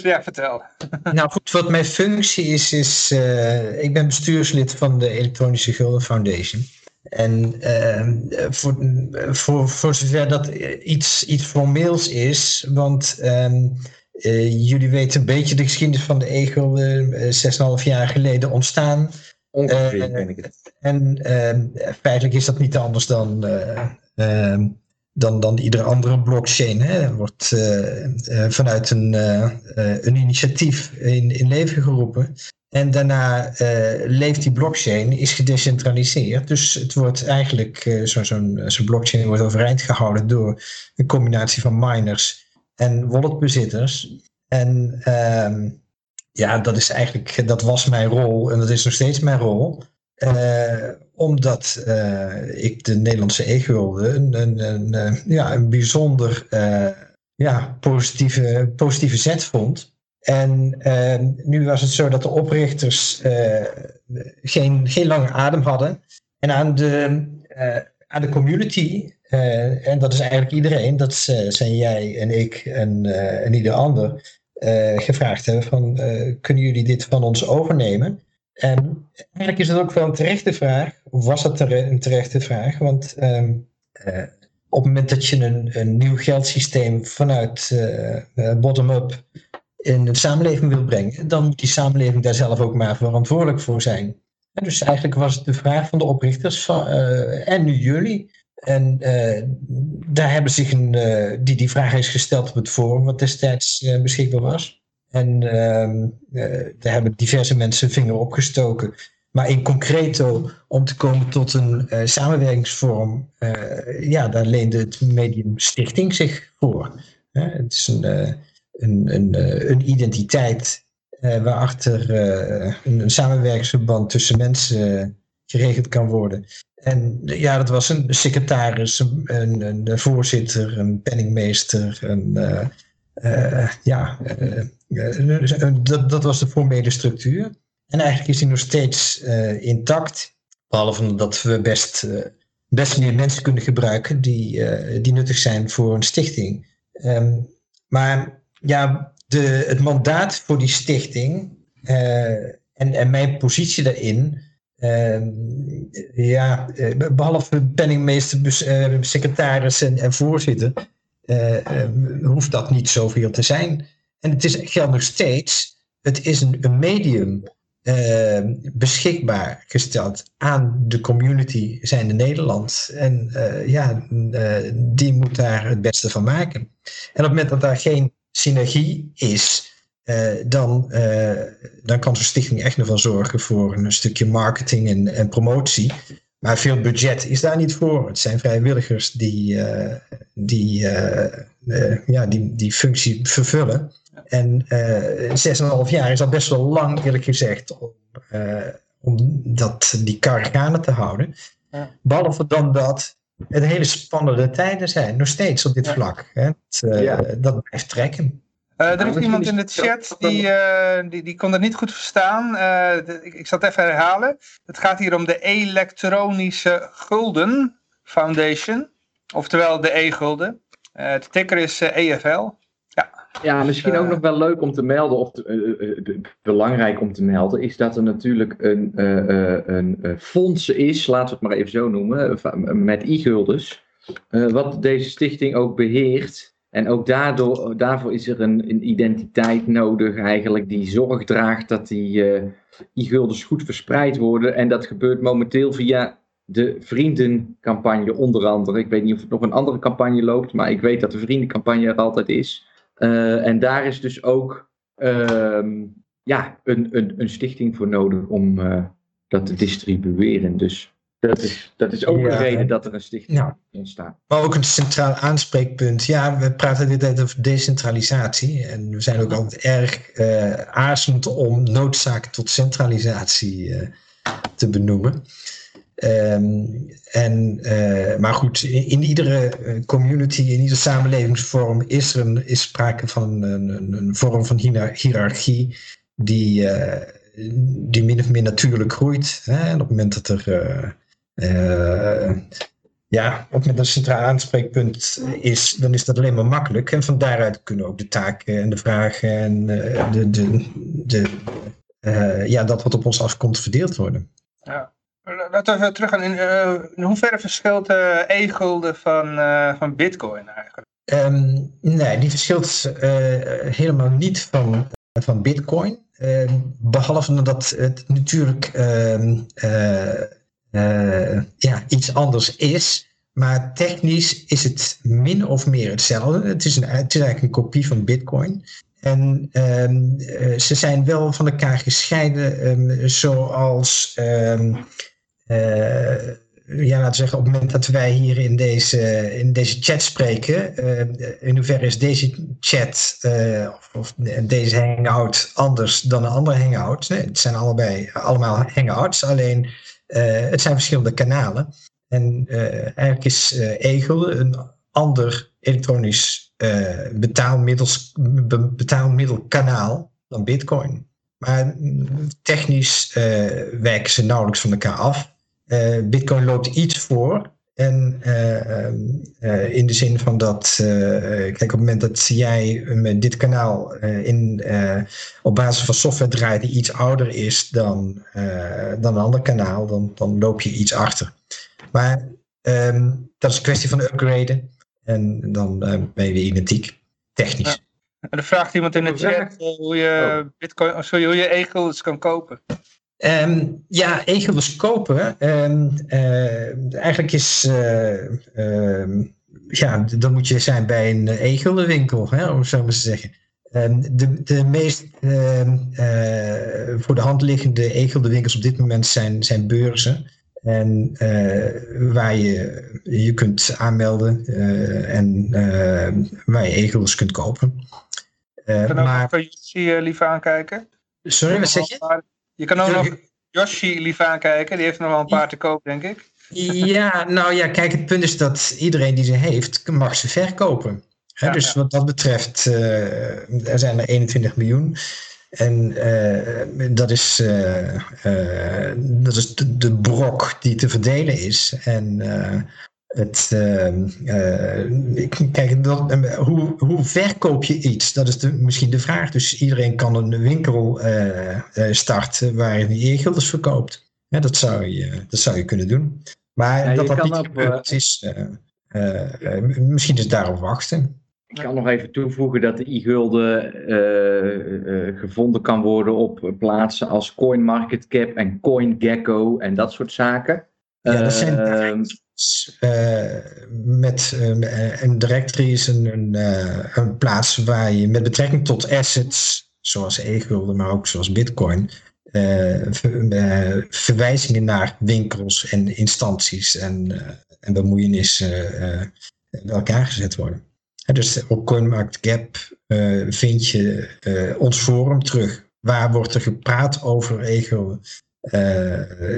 Ja, vertel. Nou goed, wat mijn functie is, is uh, ik ben bestuurslid van de Elektronische Gulden Foundation. En uh, voor, voor, voor zover dat iets, iets formeels is, want um, uh, jullie weten een beetje de geschiedenis van de e-gulden, zes en half jaar geleden ontstaan. Ongeveer, ik het. En feitelijk is dat niet anders dan ehm, dan, dan iedere andere blockchain. Hè. Wordt uh, uh, vanuit een, uh, een initiatief in, in leven geroepen. En daarna leeft die blockchain, is gedecentraliseerd. Dus het wordt eigenlijk, zo'n zo zo blockchain wordt overeind gehouden door een combinatie van miners en walletbezitters. En ehm, ja, dat is eigenlijk, dat was mijn rol en dat is nog steeds mijn rol. Uh, omdat uh, ik de Nederlandse e-gulden een, een, een, ja, een bijzonder ja, positieve, positieve zet vond. En nu was het zo dat de oprichters geen, geen lange adem hadden. En aan de, aan de community, en dat is eigenlijk iedereen, dat zijn jij en ik en, en ieder ander, gevraagd hebben van kunnen jullie dit van ons overnemen? En eigenlijk is het ook wel een terechte vraag, of was dat een terechte vraag, want um, uh, op het moment dat je een, een nieuw geldsysteem vanuit uh, bottom-up in de samenleving wil brengen, dan moet die samenleving daar zelf ook maar verantwoordelijk voor zijn. Dus eigenlijk was het de vraag van de oprichters en nu jullie. En daar hebben zich een, die, die vraag is gesteld op het forum, wat destijds beschikbaar was. En uh, daar hebben diverse mensen vinger opgestoken. Maar in concreto, om te komen tot een uh, samenwerkingsvorm, uh, ja, daar leende het medium stichting zich voor. het is een, een, een, een identiteit waarachter een, een samenwerkingsverband tussen mensen geregeld kan worden. En ja, dat was een secretaris, een, een, voorzitter, een penningmeester, een, ja, dat, dat was de formele structuur. En eigenlijk is die nog steeds intact. Behalve dat we best, best meer mensen kunnen gebruiken die, die nuttig zijn voor een stichting. Um, maar ja, de, het mandaat voor die stichting en, en mijn positie daarin. Uh, ja, behalve penningmeester, secretaris en, en voorzitter, hoeft dat niet zoveel te zijn. En het is, geldt nog steeds, het is een, een medium uh, beschikbaar gesteld aan de community zijnde Nederland. En uh, ja, die moet daar het beste van maken. En op het moment dat daar geen synergie is, dan, dan kan zo'n stichting echt nog wel zorgen voor een stukje marketing en, en promotie. Maar veel budget is daar niet voor. Het zijn vrijwilligers die die, ja, die, die functie vervullen. En zes en een half jaar is al best wel lang, eerlijk gezegd, om, om dat, die kar gaande te houden. Ja. Behalve dan dat het hele spannende tijden zijn, nog steeds op dit vlak. Hè. Het, ja. Dat blijft trekken. Uh, er is iemand in de chat die, uh, die, die kon het niet goed verstaan. Uh, de, ik, ik, zal het even herhalen. Het gaat hier om de Elektronische Gulden Foundation. Oftewel de E-gulden. de ticker is EFL. Ja, ja misschien ook nog wel leuk om te melden, of te, belangrijk om te melden, is dat er natuurlijk een, een fonds is, laten we het maar even zo noemen, met e-guldens. wat deze stichting ook beheert. En ook daardoor, daarvoor is er een, een identiteit nodig eigenlijk die zorg draagt dat die e-guldens goed verspreid worden. En dat gebeurt momenteel via de vriendencampagne onder andere. Ik weet niet of er nog een andere campagne loopt, maar ik weet dat de vriendencampagne er altijd is. Uh, en daar is dus ook uh, ja, een, een, een stichting voor nodig om uh, dat te distribueren. Dus dat is, dat is ook een reden dat er een stichting ja. ontstaat. Maar ook een centraal aanspreekpunt. Ja, we praten dit tijd over decentralisatie. En we zijn ook altijd erg uh, aarzelend om noodzaken tot centralisatie te benoemen. Um, en, uh, maar goed, in, iedere community, in iedere samenlevingsvorm is er een, is sprake van een, een, een vorm van hiërarchie die, die min of meer natuurlijk groeit. Hè? En op het moment dat er uh, ja, op het moment dat een centraal aanspreekpunt is, dan is dat alleen maar makkelijk. En van daaruit kunnen ook de taken en de vragen en de, de, de, ja, dat wat op ons afkomt verdeeld worden. Ja. Laten we even teruggaan. In, uh, in hoeverre verschilt de e-gulden van, van bitcoin eigenlijk? Um, nee, die verschilt helemaal niet van, van bitcoin. Ehm, behalve dat het natuurlijk ehm, uh, ja, iets anders is. Maar technisch is het min of meer hetzelfde. Het is, een, eigenlijk een kopie van Bitcoin. En uh, ze zijn wel van elkaar gescheiden, zoals, uh, ja, laten zeggen, op het moment dat wij hier in deze, in deze chat spreken, in hoeverre is deze chat of, of, deze hangout anders dan een andere hangout? Het zijn allebei allemaal hangouts, alleen het zijn verschillende kanalen. En eigenlijk is Egel een ander elektronisch betaalmiddelkanaal dan Bitcoin. Maar technisch wijken ze nauwelijks van elkaar af. Bitcoin loopt iets voor. En uh, in de zin van dat, uh, kijk, op het moment dat jij met dit kanaal in, op basis van software draait die iets ouder is dan, dan een ander kanaal, dan, dan loop je iets achter. Maar um, dat is een kwestie van upgraden en dan ben je weer identiek, technisch. Ja. En dan vraagt iemand in de chat hoe je oh. Bitcoin, sorry, hoe je egels kan kopen. Um, ja, egels kopen. Um, uh, eigenlijk is. Uh, ja, dan moet je zijn bij een egelwinkel, hè, om zo maar te zeggen. de, de meest uh, voor de hand liggende egelwinkels op dit moment zijn, zijn beurzen. En waar je je kunt aanmelden en waar je egels kunt kopen. Kan maar... ook je liever aankijken? Sorry, wat zeg je? Je kan ook nog Yoshi lief aankijken. Die heeft nog wel een paar te koop, denk ik. Ja, nou ja, kijk, het punt is dat iedereen die ze heeft, mag ze verkopen. He, ja, dus ja. wat dat betreft, uh, er zijn er 21 miljoen. En uh, dat is, uh, dat is de, de, brok die te verdelen is. En het, uh, kijk, dat, hoe, hoe verkoop je iets? Dat is de, misschien de vraag. Dus iedereen kan een winkel uh, starten waar je die e-guldens verkoopt. Ja, dat, zou je, dat zou je kunnen doen. Maar ja, dat dat niet gebeurd is, misschien is daarop wachten. Ik kan nog even toevoegen dat de e-gulden gevonden kan worden op plaatsen als CoinMarketCap en CoinGecko en dat soort zaken. Ja, dat zijn ehm, uh, met uh, een directory is een, een, een, plaats waar je met betrekking tot assets, zoals e-gulden, maar ook zoals bitcoin, ver, verwijzingen naar winkels en instanties en, en bemoeienissen bij elkaar gezet worden. En dus op CoinMarketCap vind je ons forum terug. Waar wordt er gepraat over e-gulden?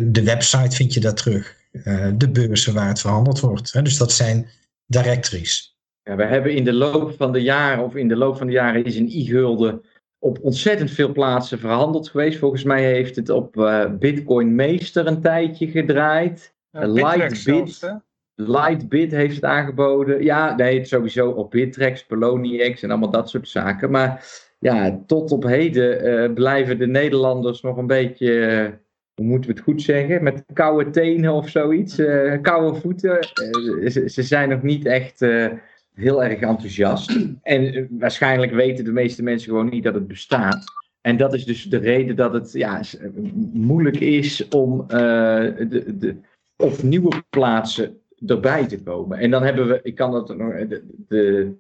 de website vind je daar terug. Eh, de beurzen waar het verhandeld wordt. Hè? Dus dat zijn directories. Ja, we hebben in de loop van de jaren, of in de loop van de jaren, is een e-gulden op ontzettend veel plaatsen verhandeld geweest. Volgens mij heeft het op uh, Bitcoin Meester een tijdje gedraaid. Ja, Lightbit. Lightbit heeft het aangeboden. Ja, nee, het sowieso op Bittrex, Poloniex en allemaal dat soort zaken. Maar ja, tot op heden uh, blijven de Nederlanders nog een beetje hoe moeten we het goed zeggen, met koude tenen of zoiets, uh, koude voeten. Uh, ze, zijn nog niet echt uh, heel erg enthousiast. En waarschijnlijk weten de meeste mensen gewoon niet dat het bestaat. En dat is dus de reden dat het ja, moeilijk is om de, de, op nieuwe plaatsen erbij te komen. En dan hebben we, ik kan dat nog, de,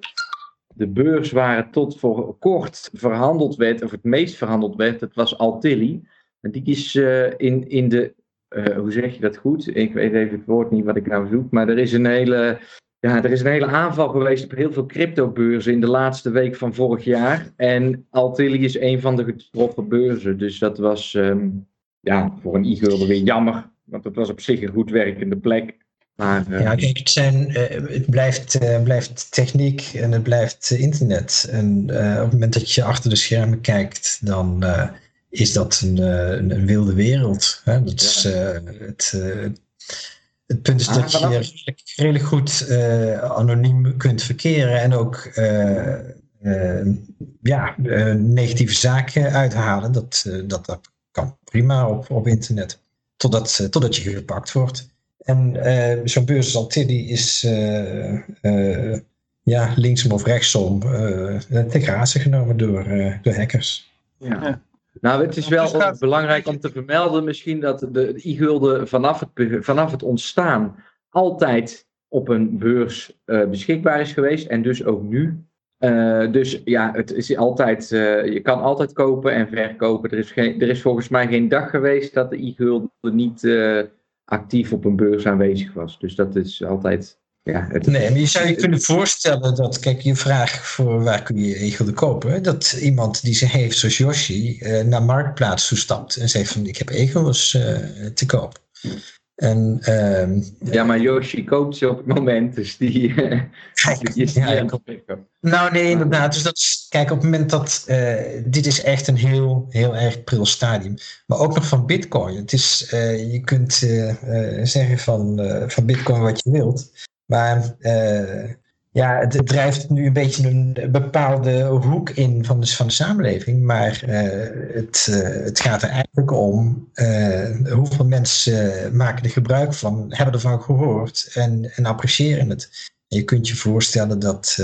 de, beurs waar tot voor kort verhandeld werd, of het meest verhandeld werd, dat was Altilli. Die is uh, in, in de, uh, hoe zeg je dat goed? Ik weet even het woord niet wat ik nou zoek, maar er is een hele, ja, er is een hele aanval geweest op heel veel cryptobeurzen in de laatste week van vorig jaar. En Altilli is een van de getroffen beurzen. Dus dat was um, ja, voor een e-gulden weer jammer, want het was op zich een goed werkende plek. Maar, uh, ja, kijk, het, zijn, het blijft, blijft techniek en het blijft internet. En op het moment dat je achter de schermen kijkt, dan is dat een, eh, een, een wilde wereld. Hè? Dat is, uh, het, uh, het punt is Ah, dat je redelijk, redelijk goed eh, anoniem kunt verkeren en ook eh, eh, ja, eh, negatieve zaken uithalen. Dat, eh, dat, dat kan prima op, op internet. Totdat, eh, totdat je gepakt wordt. En eh, zo'n beurs als Altilli is eh, eh, ja, linksom of rechtsom eh ten grazen genomen door, eh, door hackers. Ja. Nou, het is wel Dus gaat- belangrijk om te vermelden misschien dat de, de e-gulden vanaf het, vanaf het ontstaan altijd op een beurs eh, beschikbaar is geweest en dus ook nu. Eh, dus ja, het is altijd, eh, je kan altijd kopen en verkopen. Er is, geen, er is volgens mij geen dag geweest dat de e-gulden niet actief op een beurs aanwezig was. Dus dat is altijd. Ja, het, Nee, maar je zou je kunnen voorstellen dat, kijk, je vraag voor waar kun je e-gulden kopen, dat iemand die ze heeft, zoals Yoshi, eh, naar Marktplaats toestapt en zegt van ik heb e-guldens eh, te koop. En ehm, Ja, maar Yoshi koopt ze op het moment, dus die, eh, kijk, die is ja, niet ik- aan het verkopen. nou nee, inderdaad. Dus dat is, kijk, op het moment dat, dit is echt een heel, heel erg pril stadium. Maar ook nog van bitcoin. Het is, je kunt zeggen van, van bitcoin wat je wilt. Maar eh, ja, het, drijft nu een beetje een bepaalde hoek in van de, van de samenleving. Maar eh, het, eh, het gaat er eigenlijk om hoeveel mensen maken er gebruik van, hebben ervan gehoord en, en appreciëren het. En je kunt je voorstellen dat,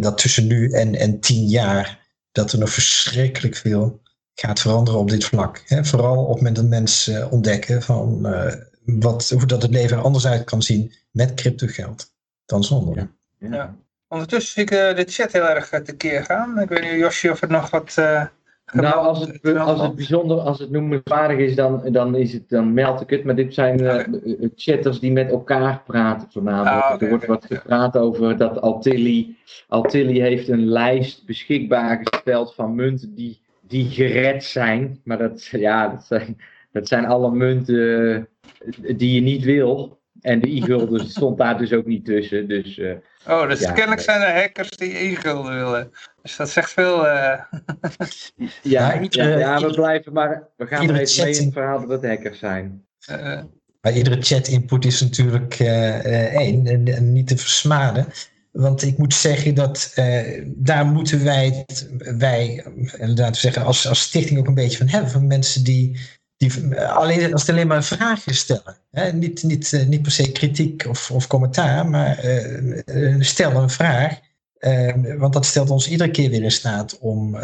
dat tussen nu en, en tien jaar dat er nog verschrikkelijk veel gaat veranderen op dit vlak. Hè? Vooral op het moment dat mensen ontdekken van wat, hoe dat het leven er anders uit kan zien met cryptogeld dan zonder. Ja. Ja. Ondertussen zie ik eh, de chat heel erg eh, tekeer gaan. Ik weet niet, Josje, of er nog wat... eh, Nou, als het, als het bijzonder, als het noemenswaardig is, dan, dan, is het, dan meld ik het. Maar dit zijn eh, eh, chatters die met elkaar praten voornamelijk. Ah, er wordt wat gepraat over dat Altilli, Altilli heeft een lijst beschikbaar gesteld van munten die, die gered zijn. Maar dat, ja, dat, zijn, dat zijn alle munten die je niet wil. En de e-gulden stond daar dus ook niet tussen. Dus eh, Oh, dus Ja, kennelijk nee. zijn er hackers die e-gulden willen. Dus dat zegt veel... eh, ja, Ja, ja, iedere- ja, we blijven maar. We gaan er even mee in het verhaal dat het hackers zijn. eh, Maar iedere chat-input is natuurlijk eh, eh, één en, en niet te versmaden. Want ik moet zeggen dat eh, daar moeten wij, het- wij inderdaad zeggen, als, als stichting ook een beetje van hebben. Van mensen die, die alleen, als het alleen maar vragen stellen. Hè? Niet, niet, eh, niet per se kritiek of, of commentaar, maar eh, stel een vraag. Want dat stelt ons iedere keer weer in staat om,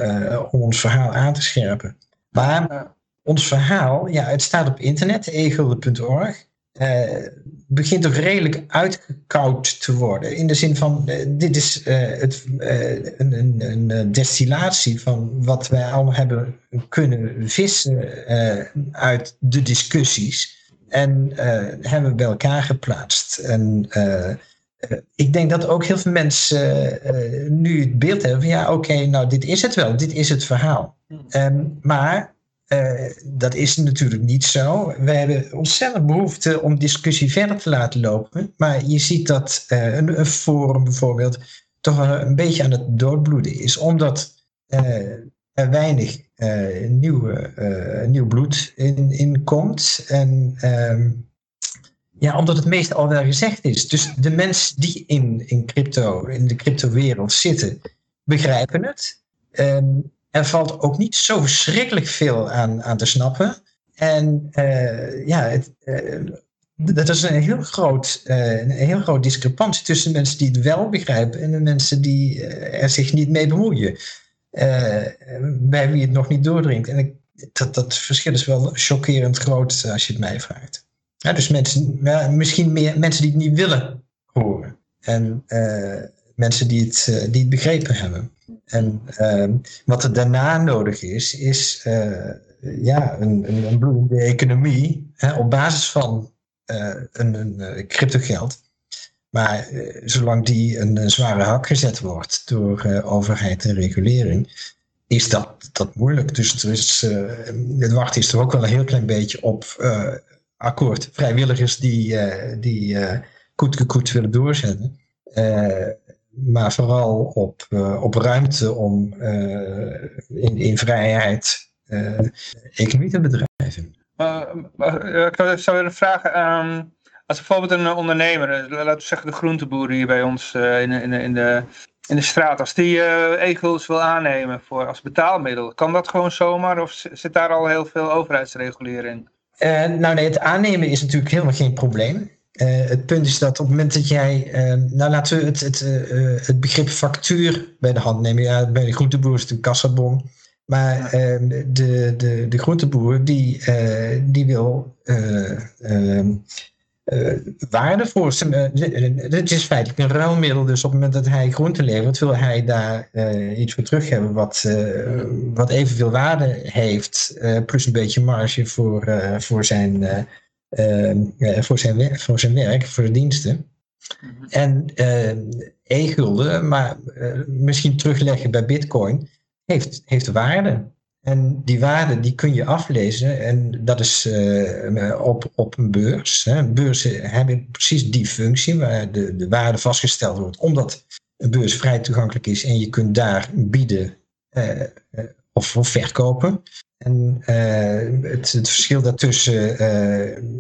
om ons verhaal aan te scherpen. Maar ons verhaal, ja, het staat op internet, egulden.org. eh begint toch redelijk uitgekoud te worden. In de zin van, eh, dit is eh, het, een, een, een destillatie van wat wij allemaal hebben kunnen vissen uit de discussies. En hebben we bij elkaar geplaatst. En ik denk dat ook heel veel mensen nu het beeld hebben van ja, oké, nou dit is het wel, dit is het verhaal. Ehm, maar eh, dat is natuurlijk niet zo. We hebben ontzettend behoefte om discussie verder te laten lopen. Maar je ziet dat eh, een, forum bijvoorbeeld toch een beetje aan het doodbloeden is. Omdat eh, er weinig nieuwe, nieuw bloed in, in komt. En ehm, ja, omdat het meeste al wel gezegd is. Dus de mensen die in, in crypto, in de cryptowereld zitten, begrijpen het. Ehm, er valt ook niet zo verschrikkelijk veel aan, aan te snappen. En eh, ja, het, eh, dat is een heel, groot, eh, een heel groot discrepantie tussen mensen die het wel begrijpen en de mensen die er zich niet mee bemoeien. Bij wie het nog niet doordringt. En ik, dat, dat verschil is wel chockerend groot als je het mij vraagt. Ja, dus mensen, misschien meer mensen die het niet willen horen. En mensen die het, eh, die het begrepen hebben. En ehm, wat er daarna nodig is, is eh, ja, een, een, een bloeiende economie hè, op basis van eh, een, een cryptogeld. Maar zolang die een, zware hak gezet wordt door overheid en regulering, is dat, dat moeilijk. Dus het wachten is er ook wel een heel klein beetje op akkoord. Vrijwilligers die, eh die eh koet willen doorzetten. Maar vooral op, uh, op ruimte om uh, in, in vrijheid uh, economie te bedrijven. Ik zou even vragen, um, als bijvoorbeeld een ondernemer, laten we zeggen de groenteboer hier bij ons in, in, in de in de straat, als die uh, e-guldens wil aannemen voor, als betaalmiddel, kan dat gewoon zomaar of zit daar al heel veel overheidsregulering in? Uh, nou nee, het aannemen is natuurlijk helemaal geen probleem. Uh, het punt is dat op het moment dat jij, nou laten we het, het, het begrip factuur bij de hand nemen. Ja, bij de groenteboer is het een kassabon. Maar ehm, de, de, de groenteboer die, die wil ehm, waarde voor zijn. Het is feitelijk een ruilmiddel, dus op het moment dat hij groente levert, wil hij daar iets voor terug hebben wat, wat evenveel waarde heeft, plus een beetje marge voor, voor, zijn, voor, zijn, voor zijn werk, voor de diensten. Mhm. En e-gulden, maar misschien terugleggen bij Bitcoin, heeft, heeft waarde. En die waarde die kun je aflezen en dat is uh, op, op een beurs. Hè. Beurzen hebben precies die functie waar de, de waarde vastgesteld wordt, omdat een beurs vrij toegankelijk is en je kunt daar bieden uh, of, of, verkopen. En uh, het, het, verschil daartussen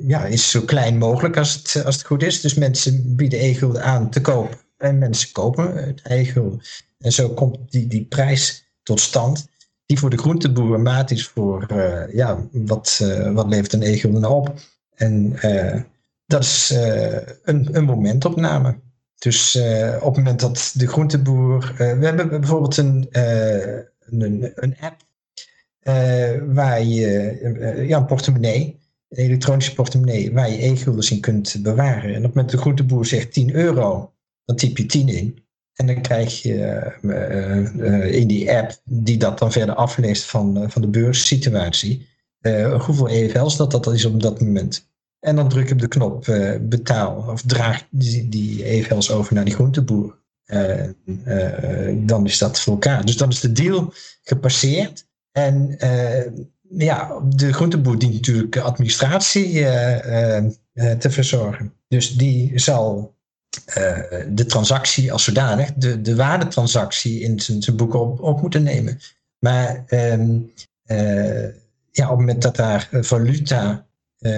ja, is zo klein mogelijk als het, als het goed is. Dus mensen bieden e-gulden aan te kopen en mensen kopen het e-gulden. En zo komt die, die prijs tot stand die voor de groenteboer maat is voor, uh, ja, wat, uh, wat levert een e-gulden nou op? En uh, dat is een, een momentopname. Dus op het moment dat de groenteboer... we hebben bijvoorbeeld een, een, een app waar je... ja, een portemonnee, een elektronische portemonnee, waar je e-guldens in kunt bewaren. En op het moment de groenteboer zegt 10 euro, dan typ je 10 in. En dan krijg je in die app, die dat dan verder afleest van, van de beurssituatie, hoeveel EFL's dat, dat is op dat moment. En dan druk je op de knop betaal of draag die, die EFL's over naar die groenteboer. dan is dat voor elkaar. Dus dan is de deal gepasseerd. En ja, de groenteboer dient natuurlijk administratie te verzorgen. Dus die zal de transactie als zodanig, de, de waardetransactie in zijn, zijn boek op, moeten nemen. Maar uh, ja, op het moment dat daar valuta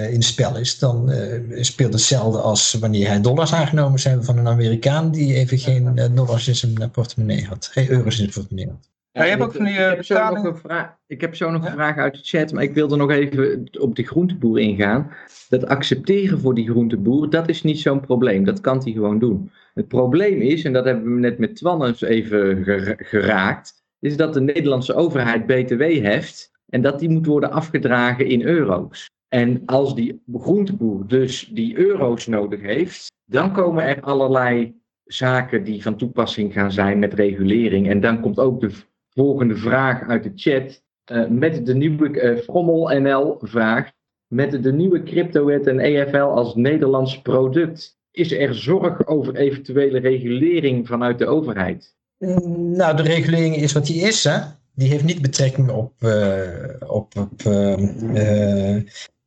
in spel is, dan speelt hetzelfde als wanneer hij dollars aangenomen zijn van een Amerikaan die even geen dollars in zijn portemonnee had, geen euro's in zijn portemonnee had. Ja, je hebt ook van die, ik, heb zo nog een vraag, ik heb zo nog een vraag uit de chat, maar ik wilde nog even op die groenteboer ingaan dat accepteren voor die groenteboer, dat is niet zo'n probleem. Dat kan hij gewoon doen. Het probleem is, en dat hebben we net met Twan eens even geraakt, is dat de Nederlandse overheid BTW heft en dat die moet worden afgedragen in euro's. En als die groenteboer dus die euro's nodig heeft, dan komen er allerlei zaken die van toepassing gaan zijn met regulering. En dan komt ook de volgende vraag uit de chat. Uh, met de nieuwe uh, Frommel NL vraagt met de nieuwe cryptowet en EFL als Nederlands product. Is er zorg over eventuele regulering vanuit de overheid? Mm, nou, de regulering is wat die is. Hè? Die heeft niet betrekking op, uh, op, op uh,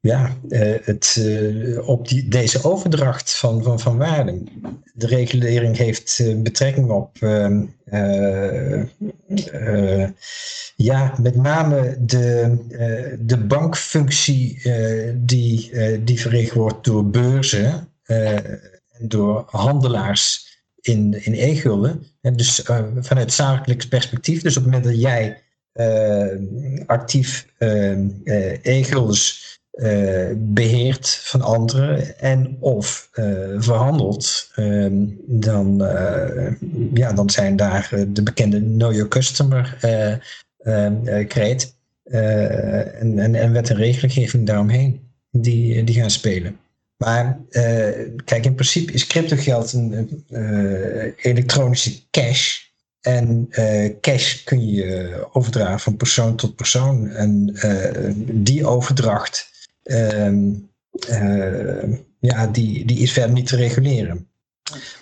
ja, het, op die, deze overdracht van, van, van waarden. De regulering heeft betrekking op ja, met name de, de bankfunctie die, die verricht wordt door beurzen en door handelaars in, in e-gulden. Dus vanuit zakelijk perspectief, dus op het moment dat jij actief e-guldens beheert van anderen en of verhandelt, ehm, dan, ja, dan zijn daar de bekende Know Your Customer Ehm, eh, kreet. Eh, en, en, en wet en regelgeving daaromheen die, die gaan spelen. Maar uh, kijk, in principe is cryptogeld een uh, elektronische cash. En uh, cash kun je overdragen van persoon tot persoon. En die overdracht, ja, die, die is verder niet te reguleren.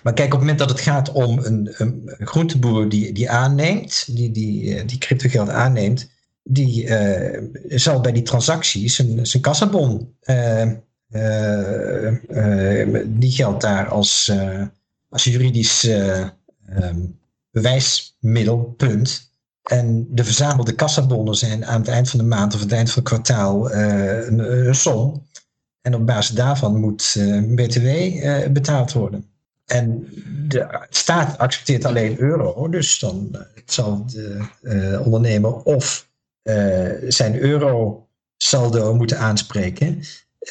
Maar kijk, op het moment dat het gaat om een, een groenteboer die, die aanneemt, die, die, eh, die cryptogeld aanneemt, die uh, zal bij die transactie zijn, zijn kassabon, uh, die geldt daar als, als juridisch um, bewijsmiddel, En de verzamelde kassabonnen zijn aan het eind van de maand of het eind van het kwartaal een, een som. En op basis daarvan moet BTW betaald worden. En de staat accepteert alleen euro, dus dan zal de ondernemer of zijn euro saldo moeten aanspreken.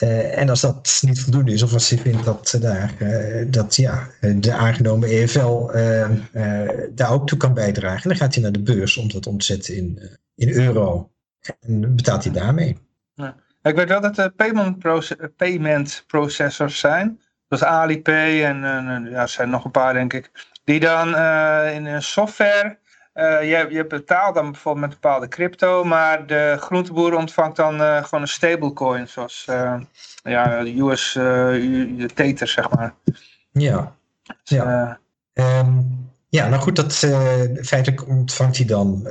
Uh, en als dat niet voldoende is, of als je vindt dat, daar, uh, dat ja, de aangenomen EFL uh, daar ook toe kan bijdragen, dan gaat hij naar de beurs om dat om te zetten in, in euro. En betaalt hij daarmee. Ja. Ik weet wel dat er payment, proce payment processors zijn, zoals Alipay en ja, er zijn nog een paar denk ik, die dan in software uh, je, je, betaalt dan bijvoorbeeld met bepaalde crypto, maar de groenteboer ontvangt dan uh, gewoon een stablecoin, zoals uh, ja, de US de Tether, zeg maar. Ja, dus, ja. Um, ja, nou goed, dat, feitelijk ontvangt hij dan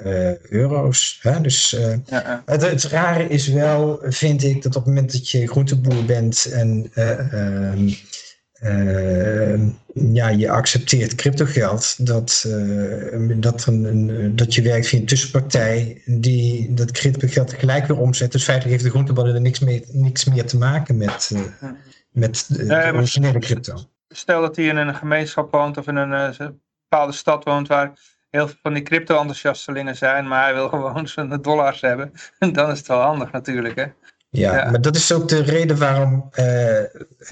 euro's. Hè? Dus ja, het, het, rare is wel, vind ik, dat op het moment dat je groenteboer bent en ehm, uh, ja, je accepteert cryptogeld, dat, uh, dat, een, dat je werkt via een tussenpartij die dat cryptogeld gelijk weer omzet. Dus feitelijk heeft de groentebouwer er niks, mee, niks meer te maken met, uh, met de, originele crypto. Stel dat hij in een gemeenschap woont of in een bepaalde stad woont waar heel veel van die crypto-enthousiastelingen zijn, maar hij wil gewoon zijn dollars hebben. En dan is het wel handig natuurlijk, hè? Ja, maar dat is ook de reden waarom uh,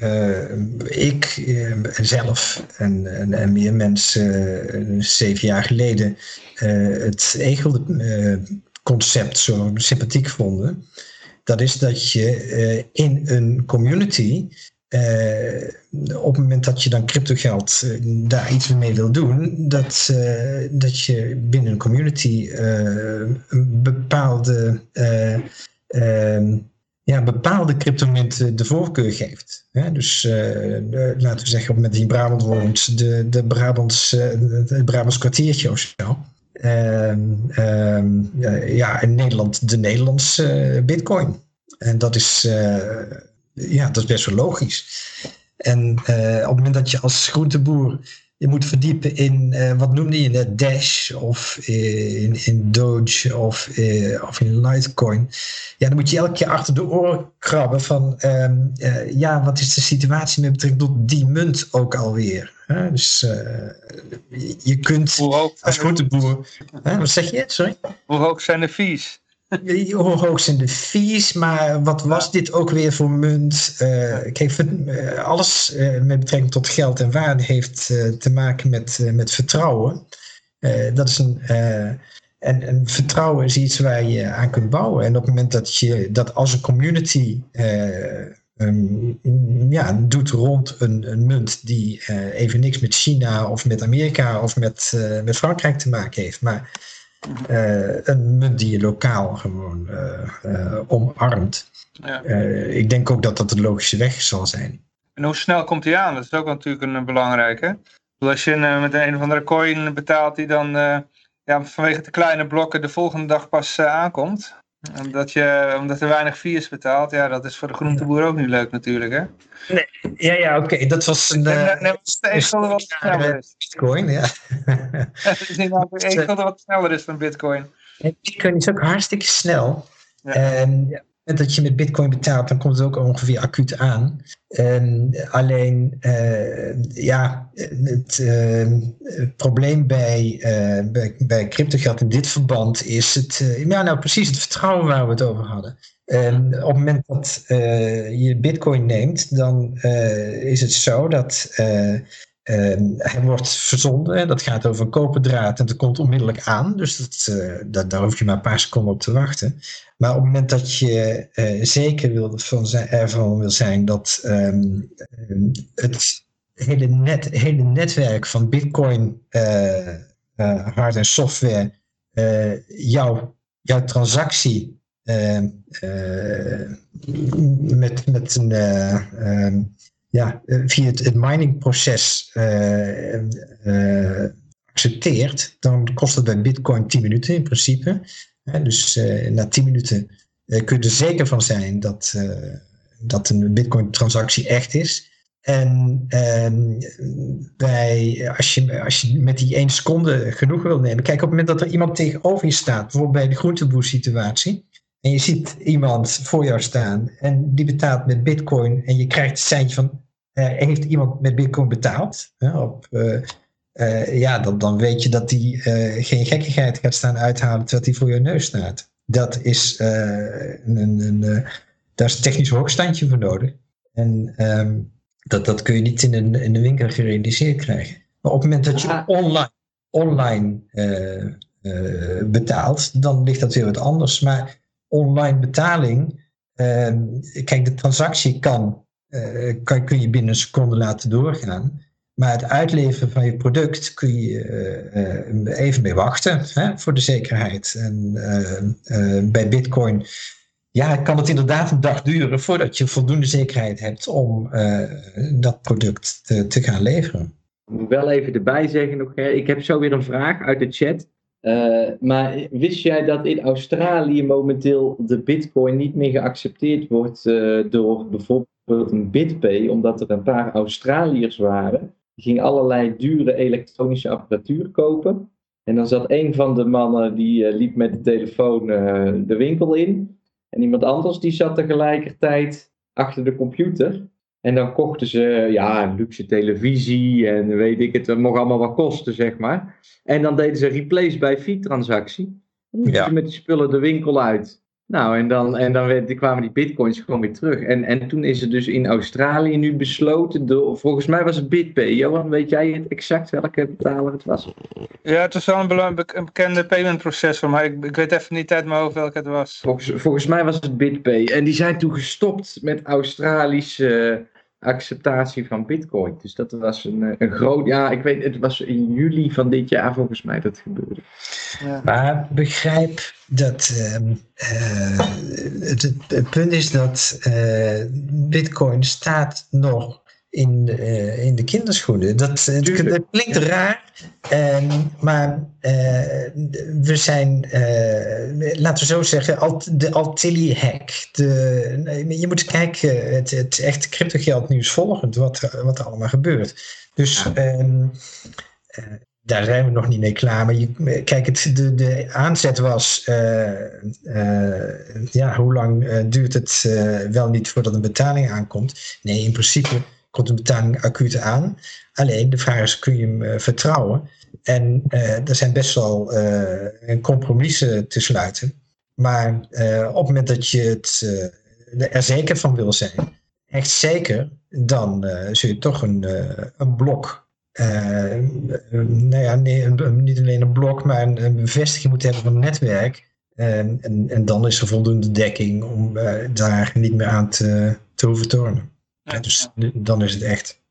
uh, ik uh, zelf en, en, en, meer mensen zeven jaar geleden het Egel-concept zo sympathiek vonden. Dat is dat je in een community, op het moment dat je dan cryptogeld daar iets mee wil doen, dat, dat je binnen een community een bepaalde bepaalde cryptomunten de voorkeur geeft. dus uh, laten we zeggen, met die Brabant woont, de, de Brabants, uh, het Brabants kwartiertje of zo. Ehm, ehm, ja, in Nederland de Nederlandse bitcoin. En dat is, ja, dat is best wel logisch. En op het moment dat je als groenteboer je moet verdiepen in, uh, wat noemde je net, Dash of in, in Doge of, uh, of in Litecoin. Ja, dan moet je elke keer achter de oren krabben van, um, uh, ja, wat is de situatie met betrekking tot die munt ook alweer? Hè? Dus je kunt als groenteboer... Wat zeg je? Sorry? Hoe hoog zijn de fees? Hoe hoog zijn de fees, maar wat was dit ook weer voor munt? Uh, kijk, uh, alles uh, met betrekking tot geld en waarde heeft te maken met, met vertrouwen. dat is een, en, en, vertrouwen is iets waar je aan kunt bouwen. En op het moment dat je dat als een community um, ja, doet rond een, een munt die even niks met China of met Amerika of met, met Frankrijk te maken heeft, maar uh, een munt die je lokaal gewoon uh, omarmt. Ja. ik denk ook dat dat de logische weg zal zijn. En hoe snel komt die aan? Dat is ook natuurlijk een belangrijke. Als je met een of andere coin betaalt die dan ja, vanwege de kleine blokken de volgende dag pas aankomt. Omdat, je, omdat er weinig fees betaalt, ja, dat is voor de groenteboer ook niet leuk natuurlijk, hè? Nee, ja, ja, oké, dat was een... Uh, nee, het wat sneller is. Bitcoin, ja. Het is inderdaad wat sneller is van Bitcoin. Bitcoin is ook hartstikke snel. Ja. En dat je met Bitcoin betaalt, dan komt het ook ongeveer acuut aan. Um, alleen, uh, ja, het, uh, het, probleem bij, uh, bij, bij cryptogeld in dit verband is het, ja, nou precies het vertrouwen waar we het over hadden. Um, op het moment dat je Bitcoin neemt, dan is het zo dat Ehm, hij wordt verzonden, dat gaat over een koperdraad en dat komt onmiddellijk aan. Dus uh, dat, daar hoef je maar een paar seconden op te wachten. Maar op het moment dat je uh, zeker wil van zijn, ervan wil zijn dat um, het hele, net, hele netwerk van Bitcoin, uh, hard en software, jouw, jouw transactie ehm, met, met een ja, eh, via het, het miningproces uh, uh, accepteert, dan kost het bij Bitcoin 10 minuten in principe. dus na 10 minuten kun je er zeker van zijn dat, dat een Bitcoin-transactie echt is. En ehm, bij, als, je, als je met die 1 seconde genoeg wil nemen, kijk op het moment dat er iemand tegenover je staat, bijvoorbeeld bij de groenteboer situatie, en je ziet iemand voor jou staan en die betaalt met bitcoin en je krijgt het seintje van heeft iemand met bitcoin betaald? op, ja, dan, dan weet je dat die geen gekkigheid gaat staan uithalen terwijl die voor je neus staat. Dat is, een, een, een daar is een technisch hoogstandje voor nodig. En ehm, dat, dat kun je niet in een, in de winkel gerealiseerd krijgen. Maar op het moment dat je online, online betaalt, dan ligt dat weer wat anders. Maar online betaling, uh, kijk, de transactie kan, uh, kan, kun je binnen een seconde laten doorgaan. Maar het uitleveren van je product kun je even mee wachten hè, voor de zekerheid. En bij Bitcoin ja, kan het inderdaad een dag duren voordat je voldoende zekerheid hebt om dat product te, te, gaan leveren. Wel even erbij zeggen nog, ik heb zo weer een vraag uit de chat. Uh, maar wist jij dat in Australië momenteel de bitcoin niet meer geaccepteerd wordt uh, door bijvoorbeeld een BitPay, omdat er een paar Australiërs waren, die gingen allerlei dure elektronische apparatuur kopen. En dan zat een van de mannen, die liep met de telefoon de winkel in. En iemand anders die zat tegelijkertijd achter de computer. En dan kochten ze ja, luxe televisie en weet ik het, dat mocht allemaal wat kosten, zeg maar. En dan deden ze replace bij fee-transactie. Dan ja. ze met die spullen de winkel uit. Nou, en dan, en dan werd, kwamen die bitcoins gewoon weer terug. En, en toen is het dus in Australië nu besloten, door, volgens mij was het BitPay. Johan, weet jij het exact welke betaler het was? Ja, het was wel een, een bekende payment processor, maar ik, ik weet even niet uit mijn hoofd welke het was. Volgens, volgens mij was het BitPay. En die zijn toen gestopt met Australische acceptatie van Bitcoin. Dus dat was een, eh, een groot. Ja, ik weet, het was in juli van dit jaar volgens mij dat gebeurde. Ja. Maar begrijp dat. Ehm, eh, het, het, punt is dat uh, Bitcoin staat nog in, uh, in de kinderschoenen. Dat, dat klinkt raar, um, maar uh, we zijn, uh, laten we zo zeggen, alt, de Altilli-hack. Je moet kijken, het, het echte cryptogeld nieuws volgend, wat, wat er allemaal gebeurt. Dus um, daar zijn we nog niet mee klaar. Maar je, kijk, het, de, de aanzet was, ja, hoe lang duurt het wel niet voordat een betaling aankomt? Nee, in principe komt de betaling acuut aan. Alleen de vraag is, kun je hem uh, vertrouwen? En uh, er zijn best wel uh, compromissen te sluiten. Maar op het moment dat je het, er zeker van wil zijn, echt zeker, dan zul je toch een, een blok nou ja, niet alleen een blok, maar een, bevestiging moeten hebben van het netwerk. En, en, en, dan is er voldoende dekking om daar niet meer aan te, te hoeven tornen dus dan is het echt.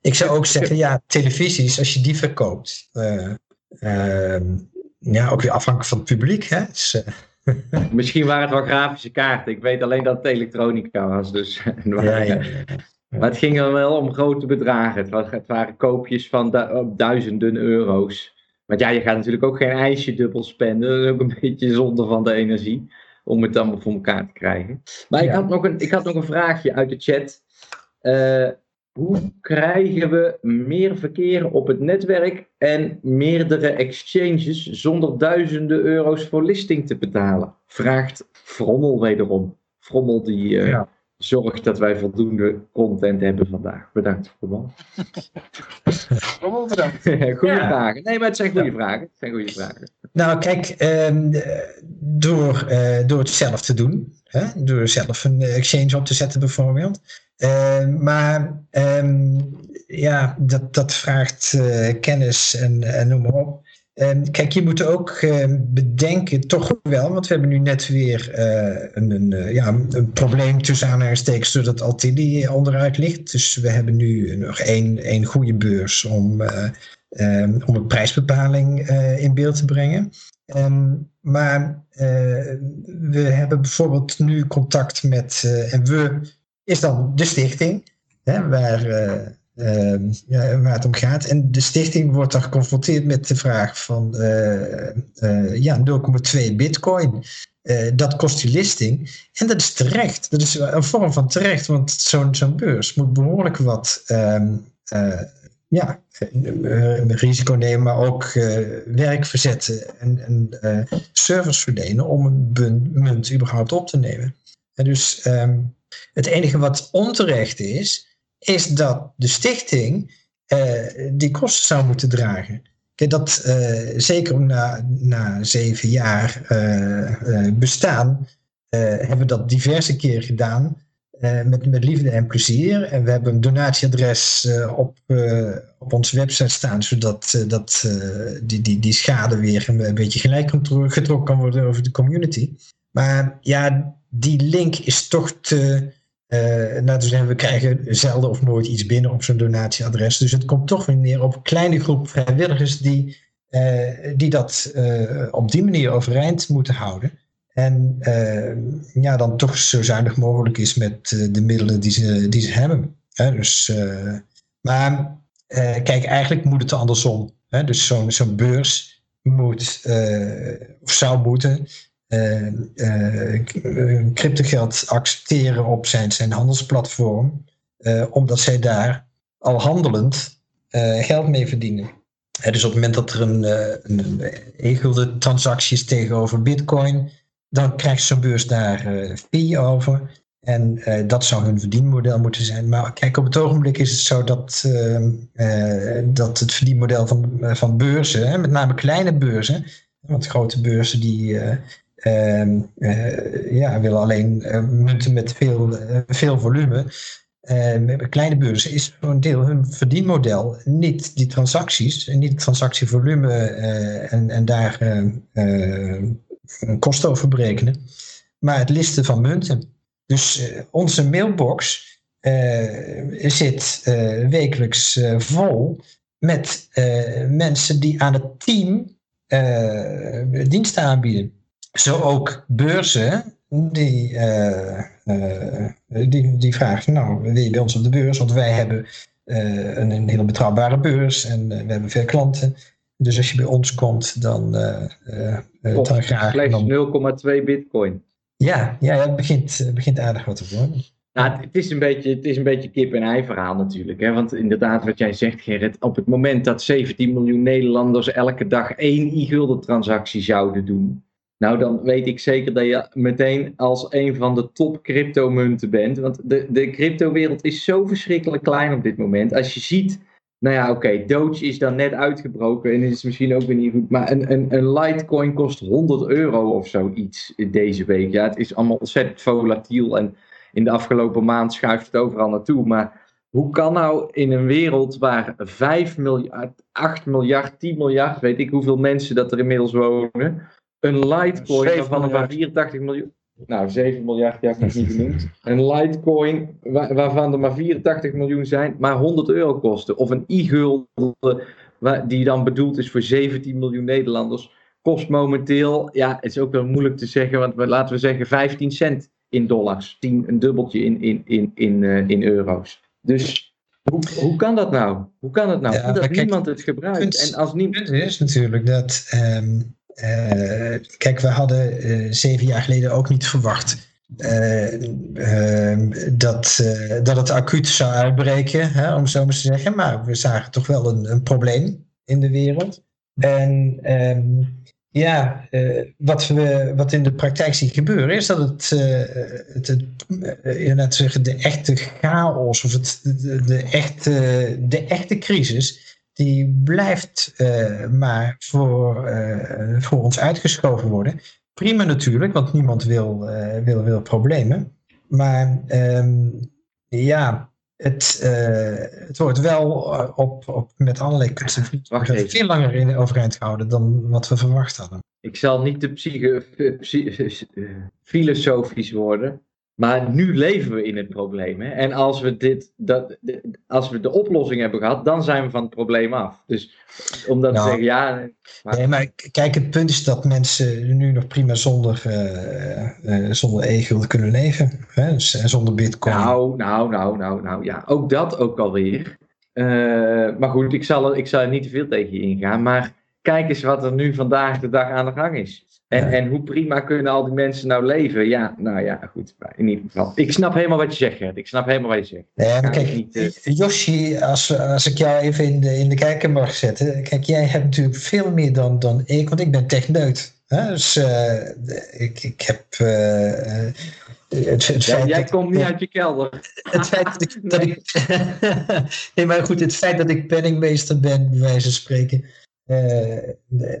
Ik zou ook zeggen, ja, televisies, als je die verkoopt, uh, ja, ook weer afhankelijk van het publiek. Hè? Dus, uh, Misschien waren het wel grafische kaarten. Ik weet alleen dat het elektronica was. Dus, ja, ja, maar het ging er wel om grote bedragen. Het, was, het waren koopjes van duizenden euro's. Want ja, je gaat natuurlijk ook geen ijsje dubbel spenden. Dat is ook een beetje zonde van de energie. Om het allemaal voor elkaar te krijgen. Maar ik, had nog een, ik had nog een vraagje uit de chat. Uh, hoe krijgen we meer verkeer op het netwerk en meerdere exchanges zonder duizenden euro's voor listing te betalen? Vraagt Frommel wederom. Frommel die uh, ja. zorgt dat wij voldoende content hebben vandaag. Bedankt Frommel. Frommel bedankt. goede ja. vragen. Nee, maar het zijn goede ja. vragen. Het zijn goede vragen. Nou kijk, um, door, uh, door het zelf te doen, hè, door zelf een exchange op te zetten bijvoorbeeld, Ehm, maar ehm, ja, dat, dat vraagt uh, kennis en, en noem maar op. Um, kijk, je moet ook bedenken, toch wel, want we hebben nu net weer uh, een, een, uh, ja, een probleem tussen aanhalingstekens doordat Altili onderuit ligt. Dus we hebben nu nog één, één goede beurs om, om een prijsbepaling in beeld te brengen. maar we hebben bijvoorbeeld nu contact met, en we is dan de stichting, hè, waar, uh, waar het om gaat. En de stichting wordt dan geconfronteerd met de vraag van uh, ja, 0,2 bitcoin. dat kost die listing. En dat is terecht. Dat is een vorm van terecht, want zo'n zo'n beurs moet behoorlijk wat ehm, ja, risico nemen, maar ook werk verzetten en, en servers verlenen om een munt überhaupt op te nemen. En dus ehm, het enige wat onterecht is, is dat de stichting die kosten zou moeten dragen. Kijk, dat zeker na, na zeven jaar bestaan, hebben we dat diverse keer gedaan. Met, met liefde en plezier. En we hebben een donatieadres op, op onze website staan, zodat dat, die, die, die schade weer een beetje gelijk getrokken kan worden over de community. Maar ja, die link is toch te. laten we zeggen, we krijgen zelden of nooit iets binnen op zo'n donatieadres. Dus het komt toch weer neer op een kleine groep vrijwilligers die, die dat op die manier overeind moeten houden. En ja, dan toch zo zuinig mogelijk is met de middelen die ze, die ze hebben. Hè? Dus, maar kijk, eigenlijk moet het andersom. Hè? Dus zo'n zo'n beurs moet, of zou moeten, cryptogeld accepteren op zijn, handelsplatform, omdat zij daar al handelend geld mee verdienen. dus op het moment dat er een, een e-gulden transactie is tegenover bitcoin, dan krijgt zo'n beurs daar fee over. En dat zou hun verdienmodel moeten zijn. Maar kijk, op het ogenblik is het zo dat, uh, dat het verdienmodel van, van beurzen, hè, met name kleine beurzen, want grote beurzen die ehm, ja, willen alleen munten met veel, veel volume. met kleine beurzen is voor een deel hun verdienmodel niet die transacties, niet transactievolume en, en daar kosten over berekenen, maar het listen van munten. Dus onze mailbox zit wekelijks vol met mensen die aan het team diensten aanbieden. Zo ook beurzen die, die, die vragen, nou, wil je bij ons op de beurs? Want wij hebben een, een hele betrouwbare beurs en we hebben veel klanten. Dus als je bij ons komt, dan, dan graag. Slechts 0,2 bitcoin. Ja, ja, het begint, begint aardig wat te worden. Nou, het is een beetje, het is een beetje kip en ei verhaal natuurlijk. Hè? Want inderdaad, wat jij zegt Gerrit, op het moment dat 17 miljoen Nederlanders elke dag één e-gulden transactie zouden doen. Nou, dan weet ik zeker dat je meteen als een van de top cryptomunten bent. Want de, de cryptowereld is zo verschrikkelijk klein op dit moment. Als je ziet nou ja, oké, Doge is dan net uitgebroken en is misschien ook weer niet goed. Maar een, een, een Litecoin kost 100 euro of zoiets deze week. Ja, het is allemaal ontzettend volatiel en in de afgelopen maand schuift het overal naartoe. Maar hoe kan nou in een wereld waar 5 miljard, 8 miljard, 10 miljard, weet ik hoeveel mensen dat er inmiddels wonen, een Litecoin van een 84 miljoen. Nou, 7 miljard, ja, ik heb niet genoemd. Een Litecoin, waarvan er maar 84 miljoen zijn, maar 100 euro kosten. Of een e-gulden, die dan bedoeld is voor 17 miljoen Nederlanders, kost momenteel, ja, het is ook wel moeilijk te zeggen, want we, laten we zeggen 15 cent in dollars. 10, een dubbeltje in, in, in, in, uh, in euro's. Dus hoe, hoe kan dat nou? Hoe kan het nou? Ja, dat niemand het gebruikt. En als niemand... Het is natuurlijk dat um, uh, kijk, we hadden uh, zeven jaar geleden ook niet verwacht uh, dat, dat het acuut zou uitbreken, hè, om zo maar te zeggen. Maar we zagen toch wel een, een probleem in de wereld. En um, ja, wat, we, wat in de praktijk ziet gebeuren, is dat het, het, het zeggen, de echte chaos of het, de, de, echte, de echte crisis die blijft uh, maar voor, uh, voor ons uitgeschoven worden. Prima natuurlijk, want niemand wil, uh, wil, wil problemen. Maar um, ja, het, het wordt wel op, op, met allerlei kunsten veel langer in overeind gehouden dan wat we verwacht hadden. Ik zal niet te psycho, filosofisch worden, maar nu leven we in het probleem. Hè? En als we, dit, dat, als we de oplossing hebben gehad, dan zijn we van het probleem af. Dus om dat te nou, zeggen, ja. Maar... Nee, maar kijk, het punt is dat mensen nu nog prima zonder, uh, uh, zonder e-gulden kunnen leven. Hè? Dus, en zonder bitcoin. Nou, nou, nou, nou, nou, ja. Ook dat ook alweer. Uh, maar goed, ik zal, ik zal er niet te veel tegen je ingaan. Maar kijk eens wat er nu vandaag de dag aan de gang is. En, en hoe prima kunnen al die mensen nou leven? Ja, nou ja, goed. In ieder geval. Ik snap helemaal wat je zegt, Gert. Ik snap helemaal wat je zegt. Maar kijk, niet, uh... Yoshi, als, als ik jou even in de, in de kijker mag zetten. Kijk, jij hebt natuurlijk veel meer dan, dan ik, want ik ben techneut. Hè? Dus uh, ik, ik heb. Uh, het, het ja, jij komt niet uit je kelder. Het feit dat ik. Dat ik nee, maar goed, het feit dat ik penningmeester ben, bij wijze van spreken.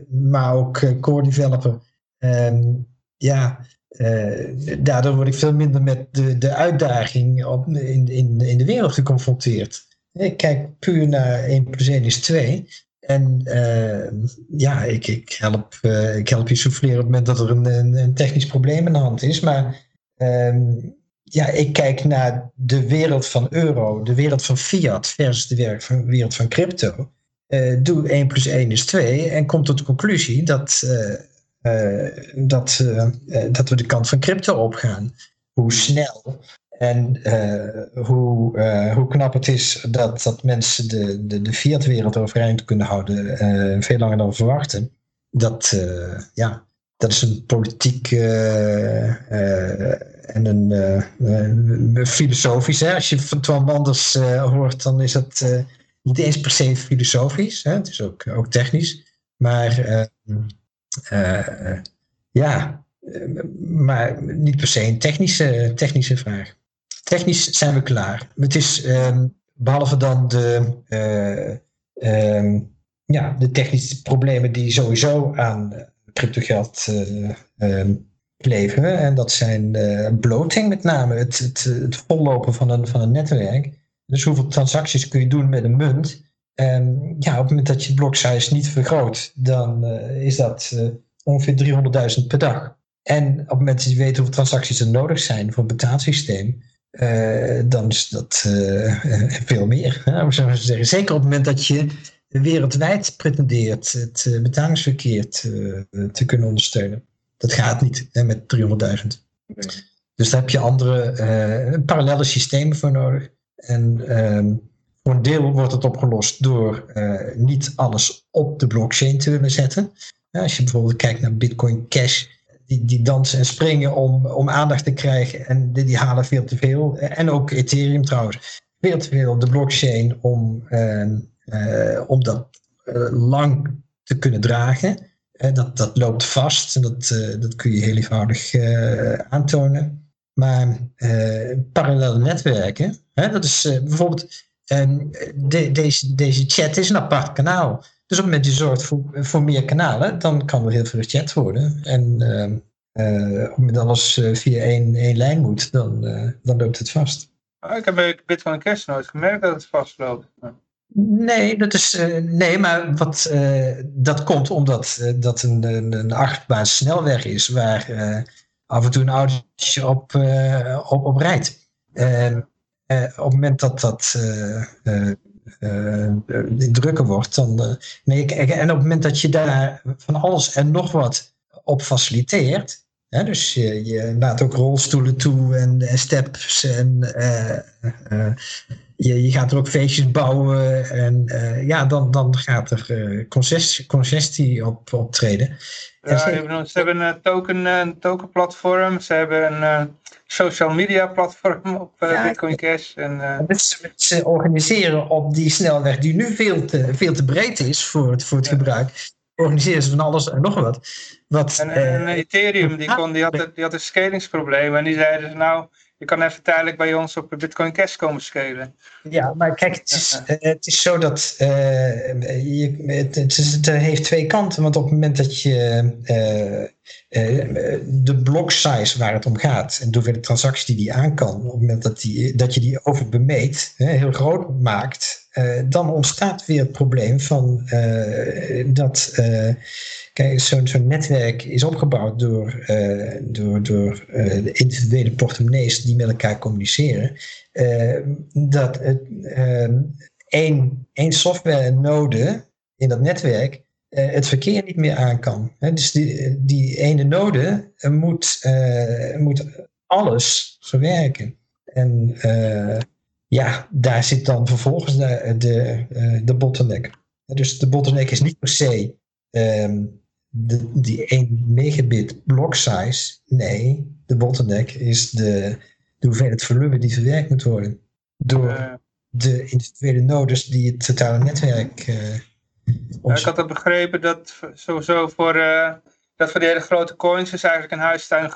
maar ook core developer Um, ja, uh, daardoor word ik veel minder met de, de uitdaging op, in, in, in de wereld geconfronteerd. Ik kijk puur naar 1 plus 1 is 2. En uh, ja, ik, ik, help, uh, ik help je souffleren op het moment dat er een, een, technisch probleem aan de hand is. Maar um, ja, ik kijk naar de wereld van euro, de wereld van fiat versus de wereld van crypto. doe 1 plus 1 is 2 en kom tot de conclusie dat dat, uh, dat we de kant van crypto opgaan. Hoe snel en uh, hoe, hoe knap het is dat, dat mensen de, de, de fiat-wereld overeind kunnen houden, veel langer dan verwachten. Dat, ja, dat is een politiek en een filosofisch. Hè? Als je van Twan Manders hoort, dan is dat niet eens per se filosofisch. Hè? Het is ook, ook technisch. Maar ja, maar niet per se een technische, technische vraag. Technisch zijn we klaar. Het is um, behalve dan de, uh, um, ja, de technische problemen die sowieso aan cryptogeld uh, leveren. En dat zijn bloating met name, het, het, het vollopen van een, van een netwerk. Dus hoeveel transacties kun je doen met een munt? En ja, op het moment dat je blok size niet vergroot, dan uh, is dat uh, ongeveer 300.000 per dag. En op het moment dat je weet hoeveel transacties er nodig zijn voor een betaalsysteem, uh, dan is dat veel meer. Hè, zeggen. Zeker op het moment dat je wereldwijd pretendeert het betalingsverkeer te, te, kunnen ondersteunen. Dat gaat niet hè, met 300.000. Dus daar heb je andere parallele systemen voor nodig. En ehm, voor een deel wordt het opgelost door uh, niet alles op de blockchain te willen zetten. als je bijvoorbeeld kijkt naar Bitcoin Cash, die, die dansen en springen om, om aandacht te krijgen en die, die halen veel te veel. En ook Ethereum trouwens, veel te veel op de blockchain om, uh, uh, om dat lang te kunnen dragen. dat, dat loopt vast en dat, dat kun je heel eenvoudig aantonen. Maar parallele netwerken, hè, dat is bijvoorbeeld en de, deze, deze chat is een apart kanaal. Dus op het moment dat je zorgt voor, voor meer kanalen, dan kan er heel veel gechat worden. En uh, op het moment dat alles eh, via één, één lijn moet, dan, dan loopt het vast. Oh, ik heb bij Bitcoin Cash nooit gemerkt dat het vastloopt. Nee, dat is, nee, maar wat, dat komt omdat dat een, een, een achtbaan snelweg is waar af en toe een autootje op, op, op rijdt. Eh, op het moment dat dat uh, drukker wordt, dan. nee, en op het moment dat je daar van alles en nog wat op faciliteert. Dus je, je laat ook rolstoelen toe en, en steps en je, je gaat er ook feestjes bouwen en ja, dan, dan gaat er congestie, congestie op optreden. Ja, ze, hebben, ze hebben een token, een token platform, ze hebben een social media platform op Bitcoin Cash. En, dus ze organiseren op die snelweg die nu veel te, veel te breed is voor het, voor het gebruik. Organiseren ze van alles en nog wat. Wat en, en uh, Ethereum die, kon, die, had, die had een scalingsprobleem. En die zeiden ze nou, je kan even tijdelijk bij ons op Bitcoin Cash komen scalen. Ja, maar kijk, het is, het is zo dat uh, je, het, het, heeft twee kanten. Want op het moment dat je uh, de block size waar het om gaat en de hoeveelheid transacties die die aan kan, op het moment dat, die, dat je die overbemeet, heel groot maakt, dan ontstaat weer het probleem van dat Kijk, zo'n netwerk is opgebouwd door, uh, door, door uh, de individuele portemonnees die met elkaar communiceren. Uh, dat één, één software node in dat netwerk het verkeer niet meer aan kan. dus die, die ene node moet, moet alles verwerken. En ja, daar zit dan vervolgens de, de, de bottleneck. Dus de bottleneck is niet per se um, de, die 1 megabit block size. Nee, de bottleneck is de, de hoeveelheid volume die verwerkt moet worden. Door Eh, de individuele nodes die het totale netwerk. Ja, ik had al begrepen dat sowieso voor, eh, dat voor die hele grote coins is eigenlijk een huistuin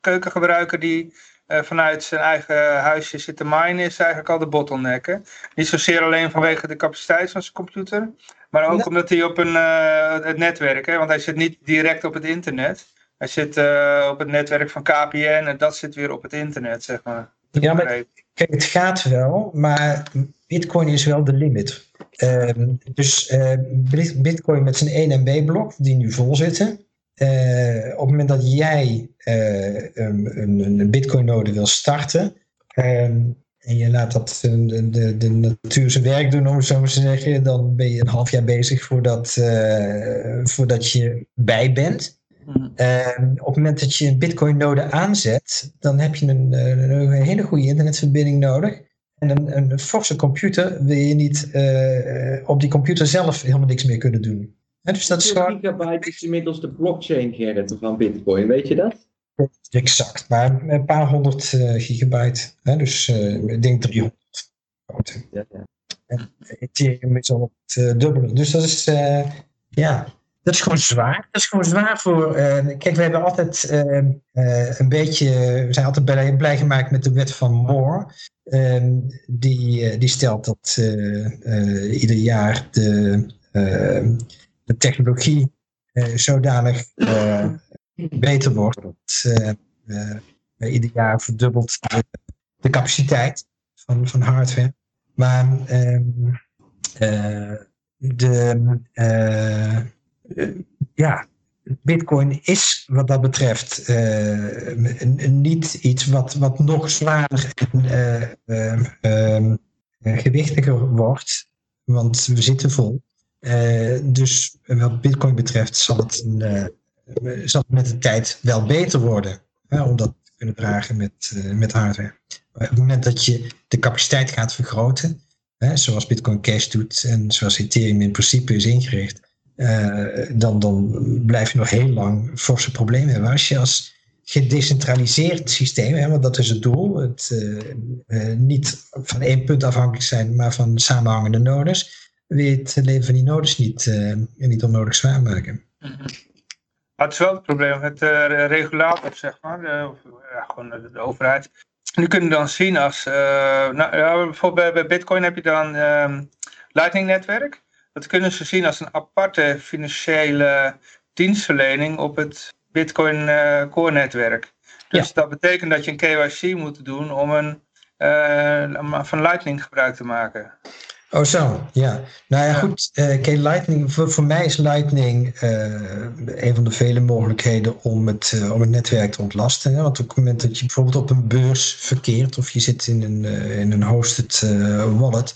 keukengebruiker die eh, vanuit zijn eigen huisje zit te minen, is eigenlijk al de bottleneck. hè. Niet zozeer alleen vanwege de capaciteit van zijn computer, maar ook Nee. omdat hij op een, eh, het netwerk, hè, want hij zit niet direct op het internet. Hij zit eh, op het netwerk van KPN en dat zit weer op het internet, zeg maar. Ja, maar Kijk, het gaat wel, maar Bitcoin is wel de limit. Ehm, dus Bit- Bitcoin met zijn 1 MB-blok, die nu vol zitten. Eh, op het moment dat jij eh, een, een, een Bitcoin-node wil starten. ehm, en je laat dat de, de, de natuur zijn werk doen, om het zo maar te zeggen. Dan ben je een half jaar bezig voordat, eh, voordat je bij bent. Mhm. En op het moment dat je een Bitcoin-node aanzet, dan heb je een, een hele goede internetverbinding nodig. En een, een forse computer wil je niet op die computer zelf helemaal niks meer kunnen doen. Hè, dus dat is gewoon gigabyte is inmiddels de blockchain Gerrit van Bitcoin, weet je dat? exact, maar een paar honderd eh, gigabyte. Hè, dus eh, ik denk 300. grote. Ja, ja. Ethereum is al het eh, dubbele. Dus dat is, eh, ja, dat is gewoon zwaar. Dat is gewoon zwaar voor. eh, kijk, we hebben altijd een beetje. We zijn altijd blij, blij gemaakt met de wet van Moore. Ehm, die, die stelt dat eh, eh, ieder jaar de, de technologie eh, zodanig eh, beter wordt. Dat eh, ieder jaar verdubbelt de, capaciteit van, van hardware. Maar ehm, eh, de, ja, Bitcoin is wat dat betreft een niet iets wat, wat nog zwaarder en eh, ehm, ehm, eh, gewichtiger wordt, want we zitten vol. Eh, dus wat Bitcoin betreft zal het, eh, zal met de tijd wel beter worden hè, om dat te kunnen dragen met, eh, met hardware. Maar op het moment dat je de capaciteit gaat vergroten, hè, zoals Bitcoin Cash doet en zoals Ethereum in principe is ingericht, dan, dan blijf je nog heel lang forse problemen hebben. Als je als gedecentraliseerd systeem, hè, want dat is het doel, het, niet van één punt afhankelijk zijn, maar van samenhangende nodes, je het leven van die nodes niet, eh, niet onnodig zwaar maken. Maar het is wel het probleem met de regulator, zeg maar, de, of, ja, gewoon de, de overheid. Nu kunnen we dan zien als, eh, nou, ja, bijvoorbeeld bij, Bitcoin heb je dan ehm Lightning-netwerk. Dat kunnen ze zien als een aparte financiële dienstverlening op het Bitcoin eh, Core-netwerk. Dus dat betekent dat je een KYC moet doen om een, om van Lightning gebruik te maken. Oh zo, ja. Nou ja, goed. eh kijk, Lightning, voor, voor mij is Lightning eh, een van de vele mogelijkheden om het, eh, om het netwerk te ontlasten. Hè? Want op het moment dat je bijvoorbeeld op een beurs verkeert of je zit in een, in een hosted wallet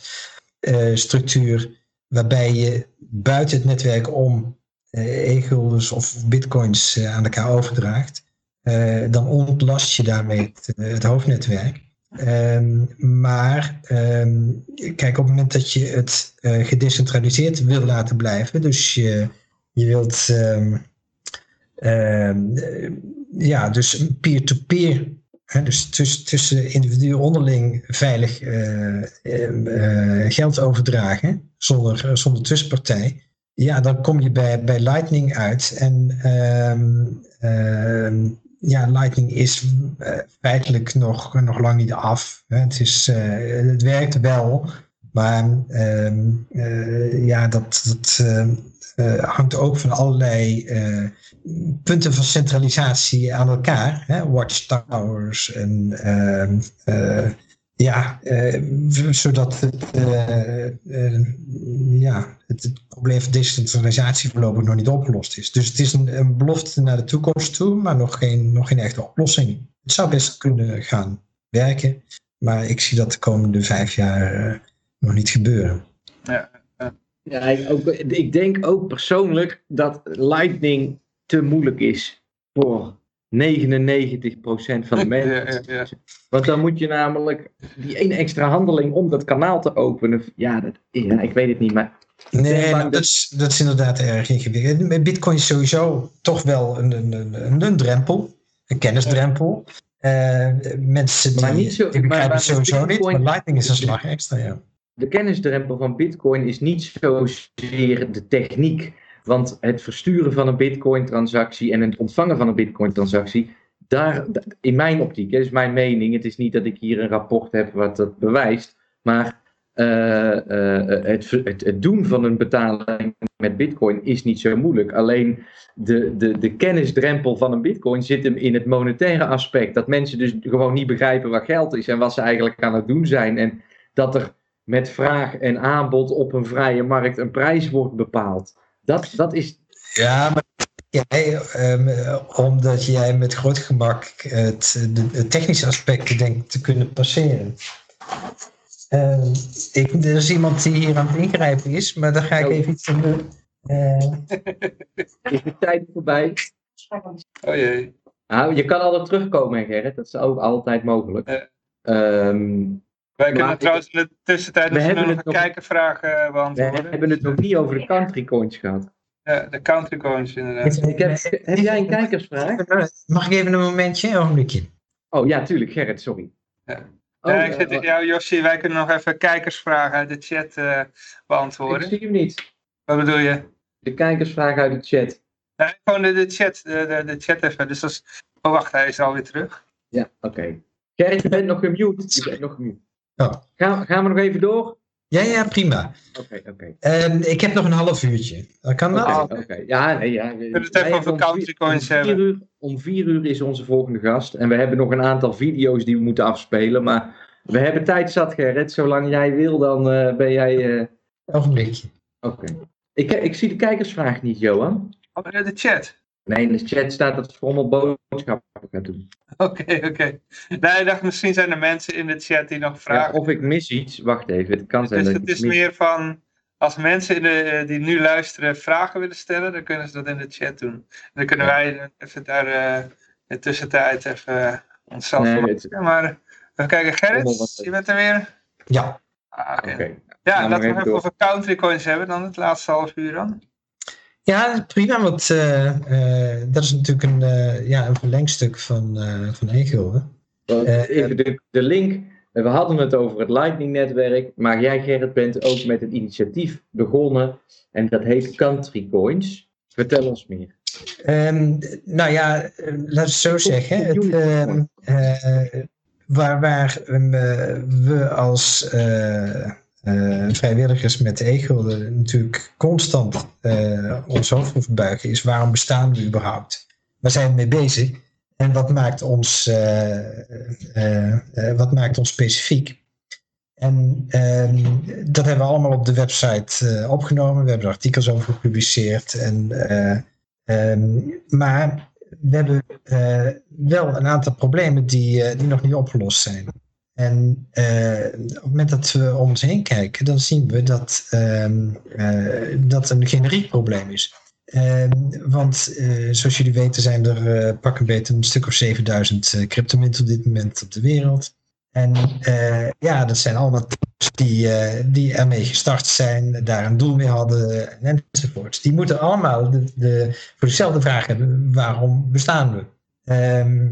structuur waarbij je buiten het netwerk om e-guldens of bitcoins aan elkaar overdraagt, dan ontlast je daarmee het, het hoofdnetwerk. Ehm, maar ehm, kijk, op het moment dat je het eh, gedecentraliseerd wil laten blijven, dus je, je wilt ehm, eh, ja, dus peer-to-peer, dus tussen, tussen individuen onderling veilig eh, geld overdragen zonder, zonder tussenpartij. Ja, dan kom je bij, bij Lightning uit. En ja, Lightning is eh, feitelijk nog, nog lang niet af. Het, is, eh, het werkt wel, maar ehm, eh, ja, dat, dat hangt ook van allerlei punten van centralisatie aan elkaar. Hè. Watchtowers en ehm, eh, ja, eh, zodat het, eh, eh, ja, het, probleem van decentralisatie voorlopig nog niet opgelost is. Dus het is een, een belofte naar de toekomst toe, maar nog geen, nog geen echte oplossing. Het zou best kunnen gaan werken, maar ik zie dat de komende vijf jaar eh, nog niet gebeuren. Ja, ik, ook, ik denk ook persoonlijk dat Lightning te moeilijk is voor 99% van de mensen. Ja, ja, ja. Want dan moet je namelijk die ene extra handeling om dat kanaal te openen. Ja, dat, ja ik weet het niet, maar Nee, nou, dat, is, dat is inderdaad erg ingewikkeld. Met Bitcoin is sowieso toch wel een, een, een, een drempel, een kennisdrempel. Eh, mensen die, Maar niet zo- die begrijpen maar- maar het sowieso niet, maar Lightning is een slag extra, ja. de kennisdrempel van Bitcoin is niet zozeer de techniek. Want het versturen van een Bitcoin-transactie en het ontvangen van een Bitcoin-transactie, daar, in mijn optiek, hè, is mijn mening. Het is niet dat ik hier een rapport heb wat dat bewijst. Maar eh, eh, het, het, het doen van een betaling met Bitcoin is niet zo moeilijk. Alleen de, de, de kennisdrempel van een Bitcoin zit hem in het monetaire aspect. Dat mensen dus gewoon niet begrijpen wat geld is en wat ze eigenlijk aan het doen zijn. En dat er met vraag en aanbod op een vrije markt een prijs wordt bepaald. Dat, dat is. Ja, maar jij, ehm, eh, omdat jij met groot gemak het, de, het technische aspect denkt te kunnen passeren. Ehm, ik, er is iemand die hier aan het ingrijpen is, maar daar ga ik Oh. even iets aan doen. Eh, Is de tijd voorbij? Oh jee. Nou, je kan altijd terugkomen, Gerrit. Dat is ook altijd mogelijk. Ja. Wij kunnen Maar- trouwens in de tussentijd We hebben nog een het nog- kijkervraag eh, we beantwoorden. hebben het nog niet over de country coins gehad. Ja, de country coins inderdaad. Ik heb, heb jij een kijkersvraag? Mag ik even een momentje? Een ogenblikje. Oh ja, tuurlijk, Gerrit, sorry. Ja. Oh, ja, ik eh, zit tegen jou, Josje. Wij kunnen nog even kijkersvragen uit de chat eh, ik beantwoorden. zie hem niet. Wat bedoel je? De kijkersvraag uit de chat. Nee, gewoon de, de chat, de, de, de chat even. Dus dat is... Oh, wacht, hij is alweer terug. Ja, oké. Gerrit, je bent nog gemute. Je bent nog gemute. Oh. Gaan, gaan we nog even door? Ja, ja, prima. Oké, oké. Ik heb nog een half uurtje. Dat kan dat? Oké. Ja, nee, ja. We het even over country coins om vier hebben. Uur, om vier uur is onze volgende gast. En we hebben nog een aantal video's die we moeten afspelen. Maar we hebben tijd zat, Gerrit. Zolang jij wil, dan eh, ben jij... eh, Een ogenblikje. Oké. Ik, ik zie de kijkersvraag niet, Johan. Oh, de chat. Nee, in de chat staat dat ze allemaal boodschappen gaan doen. Oké, oké. Nee, ik dacht misschien zijn er mensen in de chat die nog Ja, vragen. of ik mis iets. Wacht even, het kan zijn dus dat het ik is mis. meer van, als mensen in de, die nu luisteren vragen willen stellen, dan kunnen ze dat in de chat doen. Dan kunnen wij even daar eh, in de tussentijd even eh, onszelf Nee, voor- het- maar even kijken, Gerrit, je bent er weer? Ja. Ah, Oké. Ja, laten we even even over country coins hebben dan, het laatste half uur dan. Ja, prima, want eh, eh, dat is natuurlijk een, eh, ja, een verlengstuk van, van Even de, de link. We hadden het over het Lightning-netwerk. Maar jij, Gerrit, bent ook met het initiatief begonnen. En dat heet Country Coins. Vertel ons meer. Ehm, nou ja, laten we het zo zeggen. Het, ehm, eh, waar waar ehm, eh, we als eh, vrijwilligers met de e-gulden natuurlijk constant eh, ons hoofd over buigen, is waarom bestaan we überhaupt? Waar zijn we mee bezig? En wat maakt ons, eh, wat maakt ons specifiek? En ehm, dat hebben we allemaal op de website opgenomen. We hebben er artikels over gepubliceerd. En eh, Ehm, maar we hebben wel een aantal problemen die, die nog niet opgelost zijn. En eh, op het moment dat we om ons heen kijken, dan zien we dat ehm, eh, dat een generiek probleem is. Ehm, want eh, zoals jullie weten zijn er pak een beetje een stuk of 7000 eh, cryptomunten op dit moment op de wereld. En ja, dat zijn allemaal die, die ermee gestart zijn, daar een doel mee hadden enzovoort. Die moeten allemaal de, voor dezelfde vraag hebben, waarom bestaan we? Ehm,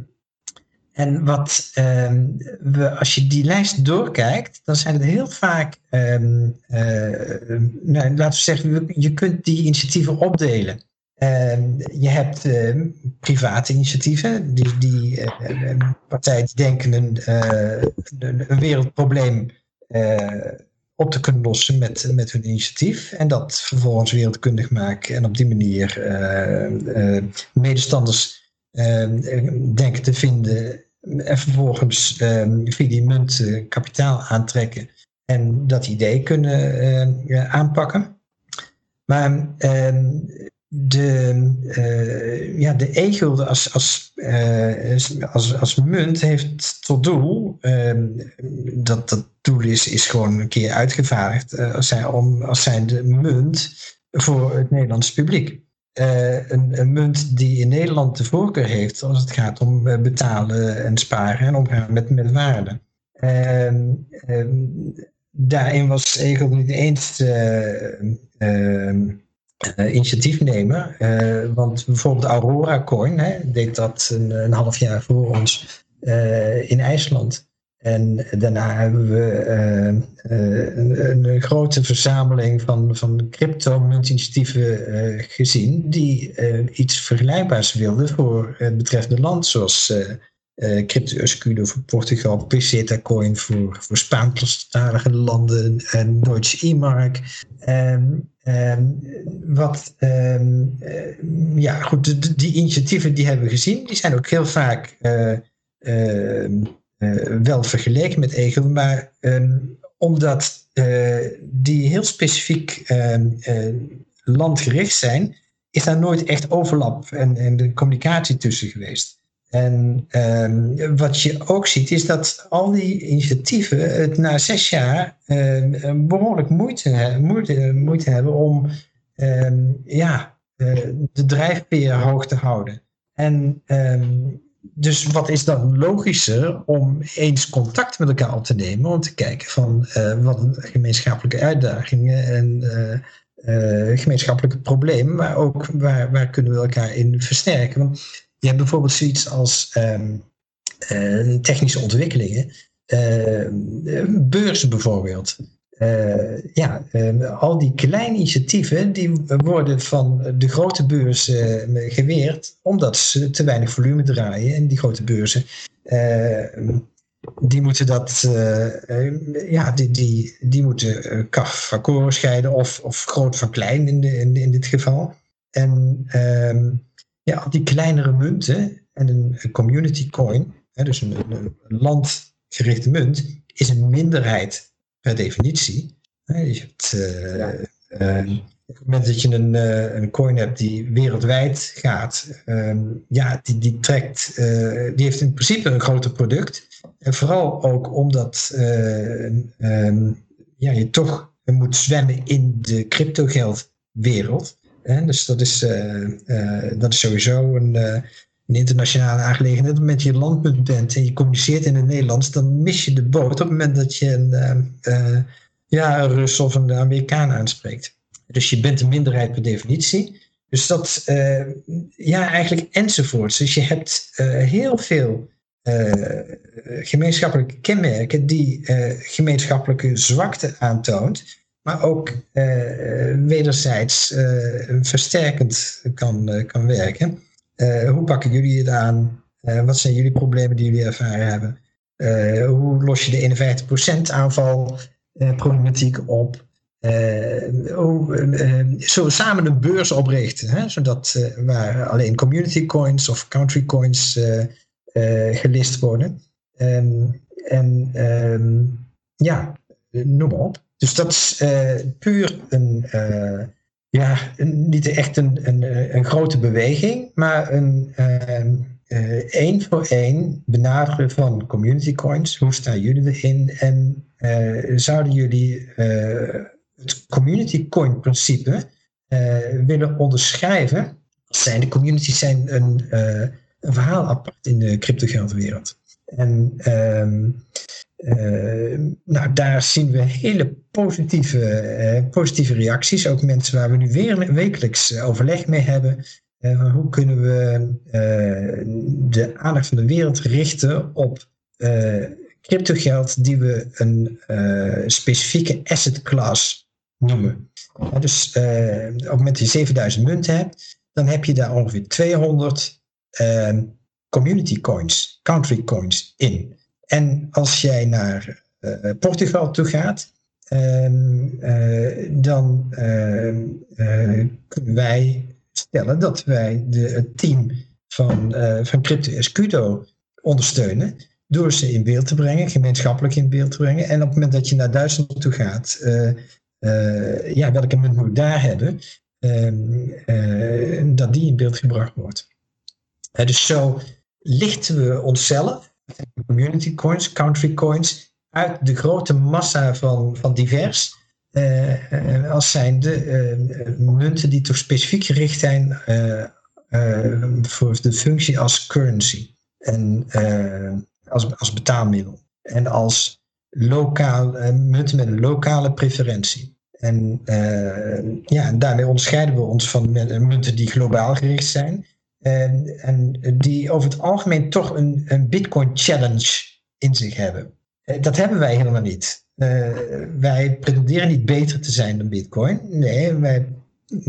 en wat ehm, we, als je die lijst doorkijkt, dan zijn het heel vaak, ehm, eh, nou, laten we zeggen, je kunt die initiatieven opdelen. Ehm, je hebt private initiatieven, die, die partijen die denken een, eh, een, wereldprobleem eh, op te kunnen lossen met, met hun initiatief. En dat vervolgens wereldkundig maken en op die manier medestanders denken te vinden. En vervolgens eh, via die munt eh, kapitaal aantrekken en dat idee kunnen eh, ja, aanpakken. Maar ehm, de, eh, ja, de e-gulden als, als, eh, als, als munt heeft tot doel, ehm, dat dat doel is, is gewoon een keer uitgevaardigd als, zij, om, als zijnde munt voor het Nederlandse publiek. Eh, een, een munt die in Nederland de voorkeur heeft als het gaat om eh, betalen en sparen en omgaan met, met waarde. Ehm, ehm, daarin was Egel niet eens initiatiefnemer. want bijvoorbeeld Aurora Coin hè, deed dat een, een half jaar voor ons in IJsland. En daarna hebben we uh, een, een, grote verzameling van, van crypto-muntinitiatieven uh, gezien die iets vergelijkbaars wilden voor het betreffende land, zoals Crypto Escudo voor Portugal, Peseta Coin voor, voor Spaanstalige landen en Deutsche E-Mark. Um, wat, um, ja, goed, die initiatieven die hebben we gezien, die zijn ook heel vaak wel vergeleken met Egel, maar um, omdat uh, die heel specifiek uh, landgericht zijn, is daar nooit echt overlap en, en de communicatie tussen geweest. En um, wat je ook ziet is dat al die initiatieven het na zes jaar behoorlijk moeite, moeite, hebben om ja, de drijfveer hoog te houden. En dus wat is dan logischer om eens contact met elkaar op te nemen om te kijken van uh, wat gemeenschappelijke uitdagingen en uh, uh, gemeenschappelijke problemen, maar ook waar, waar kunnen we elkaar in versterken. Want je hebt bijvoorbeeld zoiets als um, technische ontwikkelingen, beurzen bijvoorbeeld. Uh, ja, uh, al die kleine initiatieven die worden van de grote beurzen uh, geweerd omdat ze te weinig volume draaien. En die grote beurzen, die moeten dat, ja, die, die, moeten kaf van koren scheiden of, of groot van klein in, de, in, in dit geval. En ehm, ja, die kleinere munten en een, community coin, hè, dus een landgerichte munt, is een minderheid per definitie. Je hebt, uh, op het moment dat je een, uh, een coin hebt die wereldwijd gaat, ehm, ja, die, die trekt, die heeft in principe een groter product. En vooral ook omdat um, ja, je toch moet zwemmen in de cryptogeldwereld. Dus dat is, dat is sowieso een, internationale aangelegenheid. Op het moment dat je landpunt bent en je communiceert in het Nederlands, dan mis je de boot op het moment dat je een, uh, ja, een Rus of een Amerikaan aanspreekt. Dus je bent een minderheid per definitie. Dus dat, uh, ja, eigenlijk enzovoorts. Dus je hebt heel veel gemeenschappelijke kenmerken die gemeenschappelijke zwakte aantoont, maar ook wederzijds versterkend kan, kan werken. Uh, hoe pakken jullie het aan? Uh, wat zijn jullie problemen die jullie ervaren hebben? Uh, hoe los je de 51% aanvalproblematiek op? hoe, zullen we samen een beurs oprichten? Hè? Zodat waar alleen community coins of country coins gelist worden. Um, en um, ja, noem maar op. Dus dat is puur een ja, niet echt een, een, een grote beweging, maar een uh, één voor één benaderen van community coins. Hoe staan jullie erin? En uh, zouden jullie het community coin principe willen onderschrijven? Zijn de communities zijn een, een verhaal apart in de cryptogeldwereld. En um, uh, nou, daar zien we hele positieve, uh, positieve reacties. Ook mensen waar we nu weer wekelijks overleg mee hebben. Uh, hoe kunnen we de aandacht van de wereld richten op cryptogeld die we een specifieke asset class noemen. dus op het moment dat je 7000 munten hebt, dan heb je daar ongeveer 200 community coins, country coins in. En als jij naar uh, Portugal toe gaat, ehm, uh, dan ehm, kunnen wij stellen dat wij de, het team van, van Crypto Escudo ondersteunen door ze in beeld te brengen, gemeenschappelijk in beeld te brengen. En op het moment dat je naar Duitsland toe gaat, ja, welke munt moet ik daar hebben, ehm, dat die in beeld gebracht wordt. dus zo lichten we onszelf community coins, country coins, uit de grote massa van, van divers. Uh, als zijn de uh, munten die toch specifiek gericht zijn voor de functie als currency en als, als betaalmiddel. En als lokaal, uh, munten met een lokale preferentie. En ja, daarmee onderscheiden we ons van munten die globaal gericht zijn. En, en die over het algemeen toch een, een Bitcoin challenge in zich hebben. Dat hebben wij helemaal niet. wij pretenderen niet beter te zijn dan Bitcoin. Nee, wij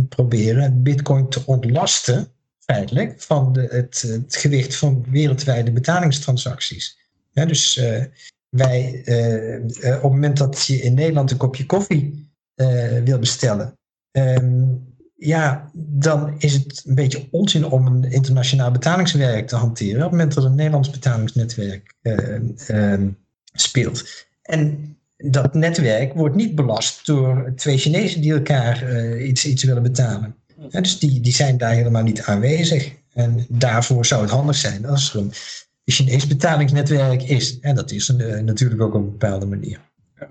proberen Bitcoin te ontlasten, feitelijk, van de, het, het, gewicht van wereldwijde betalingstransacties. Dus uh, wij, op het moment dat je in Nederland een kopje koffie wil bestellen, um, ja, dan is het een beetje onzin om een internationaal betalingswerk te hanteren. Op het moment dat een Nederlands betalingsnetwerk ehm, speelt. En dat netwerk wordt niet belast door twee Chinezen die elkaar uh, iets, iets willen betalen. dus die, die zijn daar helemaal niet aanwezig. En daarvoor zou het handig zijn als er een Chinees betalingsnetwerk is. En dat is een, natuurlijk ook op een bepaalde manier.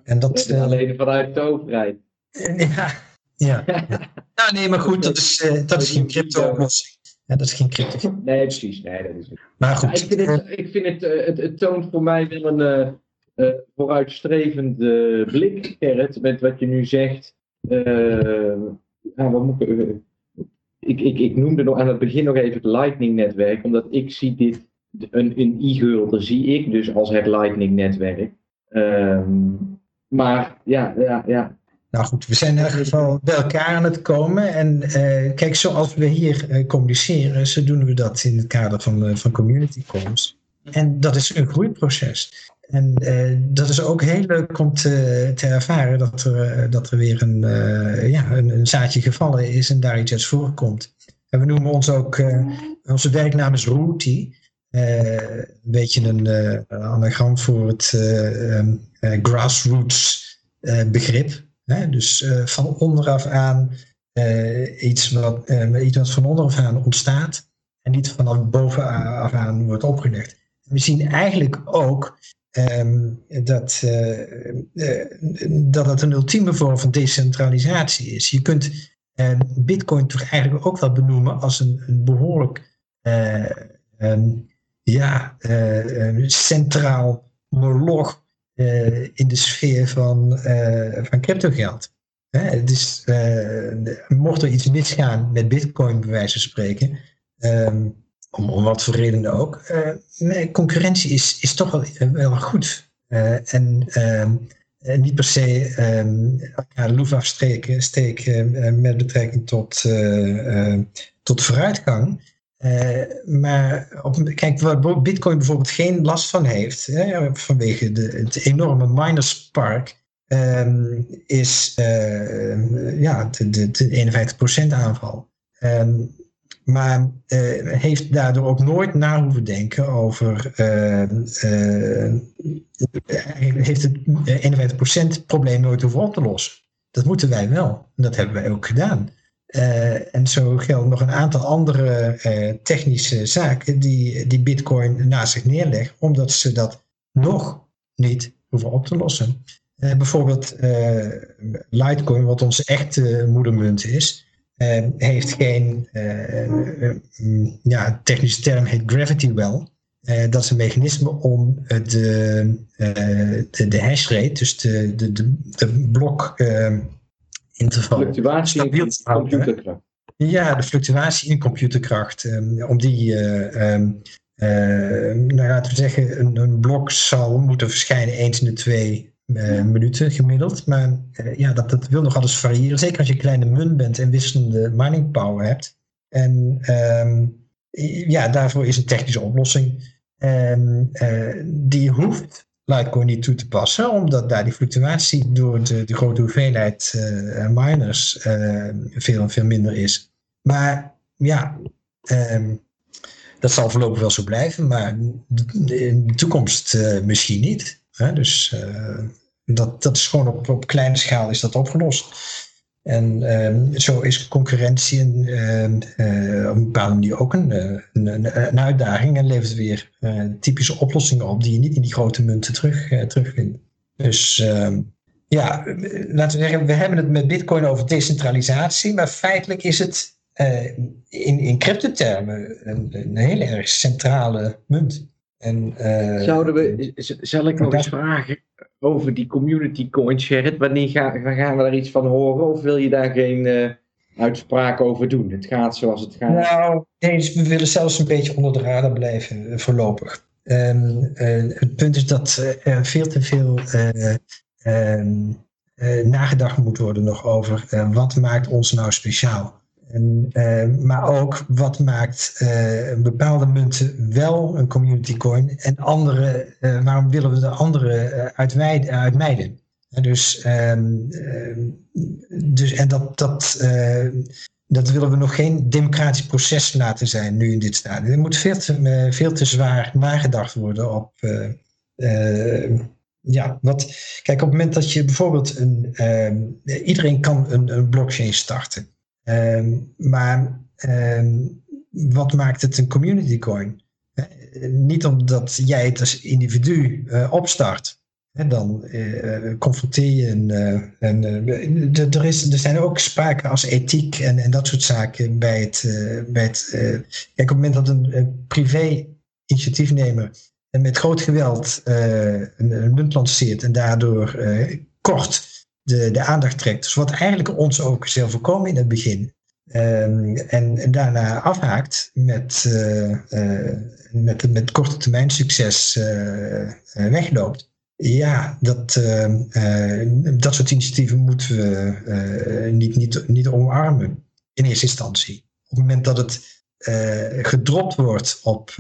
En dat, alleen vanuit de overheid. ja, ja, ja. nou nee, maar goed, dat is, dat is geen crypto-oplossing. Ja, dat is geen crypto. Nee, precies. Nee, dat is niet. Maar goed. Ja, ik vind, het, ik vind het, het, het, toont voor mij wel een uh, vooruitstrevende blik, Gerrit, met wat je nu zegt. Uh, wat moet ik, ik, ik, ik, noemde nog aan het begin nog even het Lightning-netwerk, omdat ik zie dit, een, een e-gulden zie ik dus als het Lightning-netwerk. Um, maar ja, ja, ja. Nou goed, we zijn in ieder geval bij elkaar aan het komen. En uh, kijk, zoals we hier uh, communiceren, zo doen we dat in het kader van, uh, van community comms. En dat is een groeiproces. En dat is ook heel leuk om te, te ervaren dat er, eh, dat er weer een, ja, een, zaadje gevallen is en daar iets uit voorkomt. En we noemen ons ook, onze werknaam is Rooty. een beetje een anagram voor het grassroots begrip. Dus van onderaf aan iets, wat, iets wat van onderaf aan ontstaat en niet vanaf bovenaf aan wordt opgelegd. We zien eigenlijk ook Um, dat, dat het een ultieme vorm van decentralisatie is. Je kunt Bitcoin toch eigenlijk ook wel benoemen als een, een behoorlijk um, ja, centraal monoloog in de sfeer van, van cryptogeld. het is, mocht er iets misgaan met Bitcoin, bij wijze van spreken. Um, om, om wat voor redenen ook. Uh, concurrentie is, is toch wel, eh, wel goed. Uh, en uh, niet per se um, ja, loef afsteken steken met betrekking tot, tot vooruitgang. Maar op, kijk, waar Bitcoin bijvoorbeeld geen last van heeft, hè, vanwege de, het enorme minerspark, um, is ja, de, de, de 51% aanval. Um, maar uh, heeft daardoor ook nooit na hoeven denken over. Uh, heeft het 51% probleem nooit hoeven op te lossen. Dat moeten wij wel. En dat hebben wij ook gedaan. En zo gelden nog een aantal andere technische zaken die, die Bitcoin naast zich neerlegt, omdat ze dat nog niet hoeven op te lossen. bijvoorbeeld Litecoin, wat onze echte moedermunt is. Heeft geen, uh, ja, technische term heet gravity well. dat is een mechanisme om de, de, de hash rate, dus de, de, de, de blok interval, fluctuatie in computerkracht. Ja, de fluctuatie in computerkracht. om die, um, nou, laten we zeggen, een, een blok zal moeten verschijnen eens in de twee uh, minuten gemiddeld. Maar uh, ja, dat, dat wil nog alles variëren. Zeker als je een kleine munt bent en wisselende mining power hebt. En um, ja, daarvoor is een technische oplossing. En uh, die hoeft Litecoin niet toe te passen, omdat daar die fluctuatie door de, de grote hoeveelheid miners veel, veel minder is. Maar ja, um, dat zal voorlopig wel zo blijven, maar in de toekomst misschien niet. Dus uh, dat, dat is gewoon op, op kleine schaal is dat opgelost. En uh, zo is concurrentie een, uh, op een bepaalde manier ook een, een, een, uitdaging en levert weer typische oplossingen op die je niet in die grote munten terug, terugvindt. Dus ehm, ja, laten we zeggen, we hebben het met Bitcoin over decentralisatie, maar feitelijk is het in, in cryptotermen een, een hele erg centrale munt. En, Zouden we, zal ik nog eens vragen, over die community coins, Gerrit? Wanneer gaan, we daar iets van horen? Of wil je daar geen uh, uitspraak over doen? Het gaat zoals het gaat. Nou, eens, we willen zelfs een beetje onder de radar blijven uh, voorlopig. Um, het punt is dat er veel te veel um, nagedacht moet worden nog over wat maakt ons nou speciaal. En, uh, maar ook wat maakt uh, bepaalde munten wel een community coin en andere, uh, waarom willen we de andere uitmijden? dus, um, dus en dat, dat, dat willen we nog geen democratisch proces laten zijn nu in dit stadium. Er moet veel te, veel te zwaar nagedacht worden op. ja, wat, kijk, op het moment dat je bijvoorbeeld een. iedereen kan een, een blockchain starten. Um, maar um, wat maakt het een community coin? Uh, niet omdat jij het als individu uh, opstart. En dan uh, confronteer je een. een er, is, er zijn ook sprake als ethiek en, en dat soort zaken bij het. bij het kijk, op het moment dat een privé-initiatiefnemer met groot geweld een munt lanceert en daardoor kort de, de aandacht trekt. Dus wat eigenlijk ons ook zelf voorkomen in het begin. Um, en, daarna afhaakt met, uh, uh, met, met korte termijn succes uh, wegloopt. Ja, dat, dat soort initiatieven moeten we niet, niet, niet omarmen in eerste instantie. Op het moment dat het gedropt wordt op,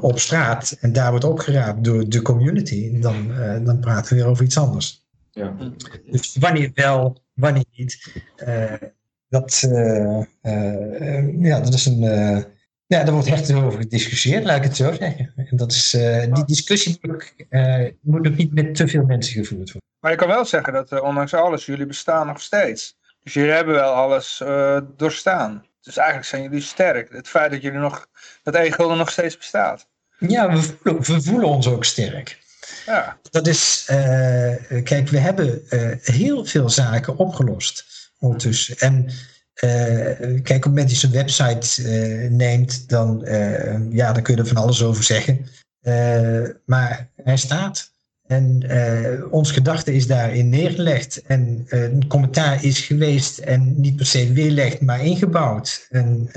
op straat en daar wordt opgeraapt door de community, dan, dan praten we weer over iets anders. Ja. Dus wanneer wel, wanneer niet. Uh, dat, uh, uh, ja, dat is een. ja, daar wordt echt over gediscussieerd, laat ik het zo zeggen. En dat is, die discussie moet ook, moet ook niet met te veel mensen gevoerd worden. Maar je kan wel zeggen dat ondanks alles, jullie bestaan nog steeds. Dus jullie hebben wel alles doorstaan. Dus eigenlijk zijn jullie sterk. Het feit dat jullie nog, dat e-gulden nog steeds bestaat. Ja, we voelen, we voelen ons ook sterk. Ja. Dat is, uh, kijk, we hebben uh, heel veel zaken opgelost ondertussen. En uh, kijk, op het moment dat je website neemt, dan, ja, dan kun je er van alles over zeggen. maar hij staat. En ons gedachte is daarin neergelegd. En een commentaar is geweest en niet per se weerlegd, maar ingebouwd. En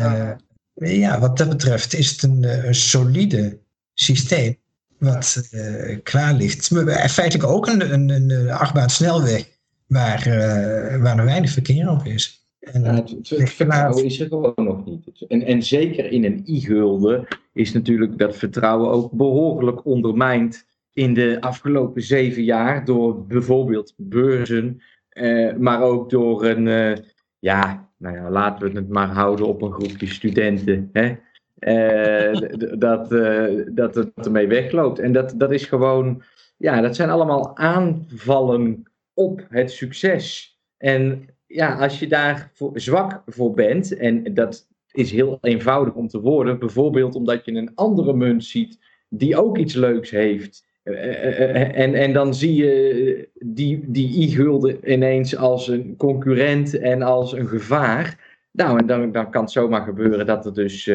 ja, wat dat betreft is het een, een solide systeem wat uh, klaar ligt. Feitelijk ook een, een, een achtbaan snelweg waar, uh, waar er weinig verkeer op is. En, ja, het, het vertrouwen is er gewoon nog niet. En, en zeker in een i-gulden is natuurlijk dat vertrouwen ook behoorlijk ondermijnd in de afgelopen zeven jaar door bijvoorbeeld beurzen, uh, maar ook door een, ja, nou ja, laten we het maar houden op een groepje studenten. Hè? Uh, dat, uh, dat het ermee wegloopt. En dat, dat is gewoon, ja, dat zijn allemaal aanvallen op het succes. En ja, als je daar zwak voor bent, en dat is heel eenvoudig om te worden, bijvoorbeeld omdat je een andere munt ziet die ook iets leuks heeft. Uh, en, en dan zie je die, die i-gulden ineens als een concurrent en als een gevaar. Nou, en dan, dan kan het zomaar gebeuren dat er dus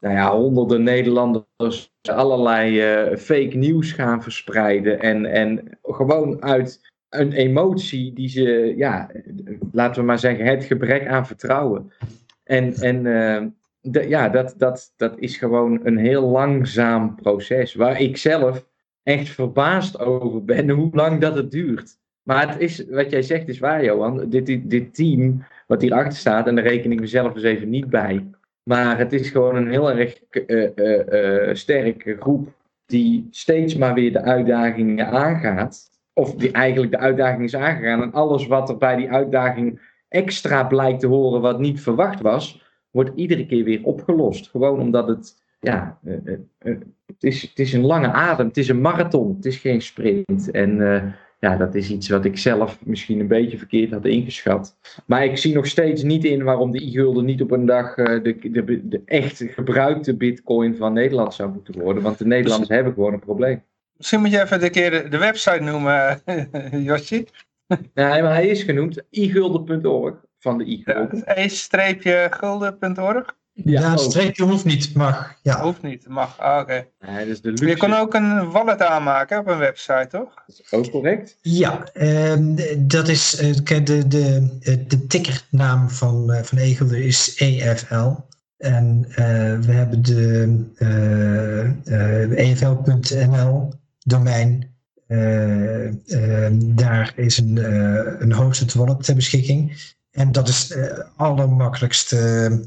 nou ja, honderden Nederlanders allerlei uh, fake nieuws gaan verspreiden. En, en gewoon uit een emotie die ze, ja, laten we maar zeggen, het gebrek aan vertrouwen. En, en de, ja, dat, dat, dat is gewoon een heel langzaam proces. Waar ik zelf echt verbaasd over ben hoe lang dat het duurt. Maar het is, wat jij zegt is waar, Johan. Dit, dit, dit team wat hierachter staat, en daar reken ik mezelf dus even niet bij maar het is gewoon een heel erg uh, uh, sterke groep die steeds maar weer de uitdagingen aangaat. Of die eigenlijk de uitdaging is aangegaan. En alles wat er bij die uitdaging extra blijkt te horen wat niet verwacht was, wordt iedere keer weer opgelost. Gewoon omdat het, ja, het, is, het is een lange adem. Het is een marathon. Het is geen sprint. En ja, dat is iets wat ik zelf misschien een beetje verkeerd had ingeschat. Maar ik zie nog steeds niet in waarom de e-gulden niet op een dag uh, de, de, de echt gebruikte bitcoin van Nederland zou moeten worden. Want de Nederlanders hebben gewoon een probleem. Misschien moet je even de keer de, website noemen, Josje. Nee, maar hij is genoemd e-gulden.org van de e-gulden. E-gulden.org? Ja, Ja, streepje hoeft niet, mag. Ja. Hoeft niet, mag. Ah, oké. Ja, dus de Je kon ook een wallet aanmaken op een website, toch? is ook correct. Ja, ehm, dat is eh, de, de, eh, de tickernaam van, eh, van Egelde is EFL. En eh, we hebben de eh, eh, EFL.nl domein. Eh, ehm, daar is een, eh, een hosted wallet ter beschikking. En dat is de allermakkelijkste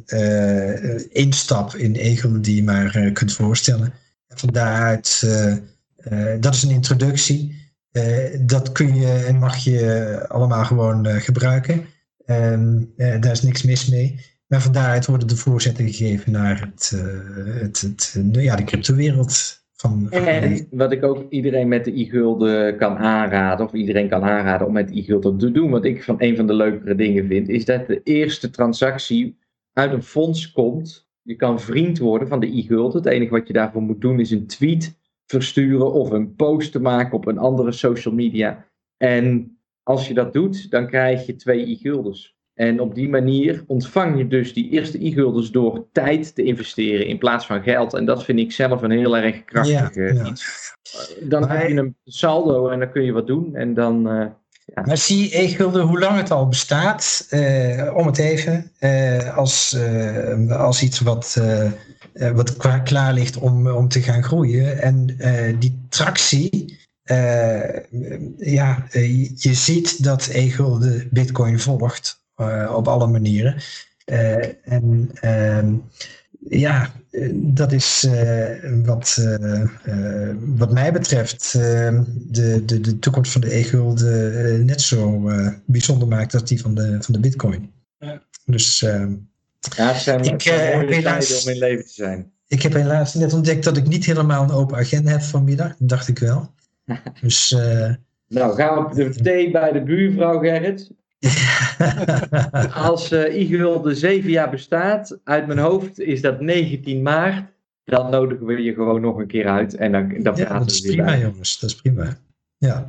eh, instap in Egelde die je maar eh, kunt voorstellen. En van daaruit, eh, eh, dat is een introductie. Eh, dat kun je en mag je allemaal gewoon eh, gebruiken. Ehm, eh, daar is niks mis mee. Maar van daaruit worden de voorzetten gegeven naar het, eh, het, het, ja, de cryptowereld. Van, En wat ik ook iedereen met de e-gulden kan aanraden, of iedereen kan aanraden om met de e-gulden te doen, wat ik van een van de leukere dingen vind, is dat de eerste transactie uit een fonds komt. Je kan vriend worden van de e-gulden. Het enige wat je daarvoor moet doen is een tweet versturen of een post te maken op een andere social media. En als je dat doet, dan krijg je twee e-guldens. En op die manier ontvang je dus die eerste e-guldens door tijd te investeren in plaats van geld. En dat vind ik zelf een heel erg krachtig Ja, eh, ja. iets. Dan Maar- heb je een saldo en dan kun je wat doen. En dan, eh, Maar zie e-gulden hoe lang het al bestaat, eh, om het even, als, als iets wat, wat klaar ligt om, om te gaan groeien. En die tractie, ja, je ziet dat e-gulden bitcoin volgt op alle manieren. Eh, en ehm, ja, eh, dat is eh, wat, eh, eh, wat mij betreft eh, de, de, de toekomst van de e-gulden eh, net zo eh, bijzonder maakt als die van de, van de bitcoin. Ja. Dus eh, ja, het zijn, Ik, eh, helaas- om in leven te zijn. ik heb helaas net ontdekt dat ik niet helemaal een open agenda heb vanmiddag. Dat dacht ik wel. Dus eh, Nou, gaan we op de thee bij de buurvrouw Gerrit. Als eh e-gulden zeven jaar bestaat, uit mijn hoofd is dat 19 maart. Dan nodigen we je gewoon nog een keer uit en dan, dan ja, praten dat is prima bij. jongens. Dat is prima. Ja,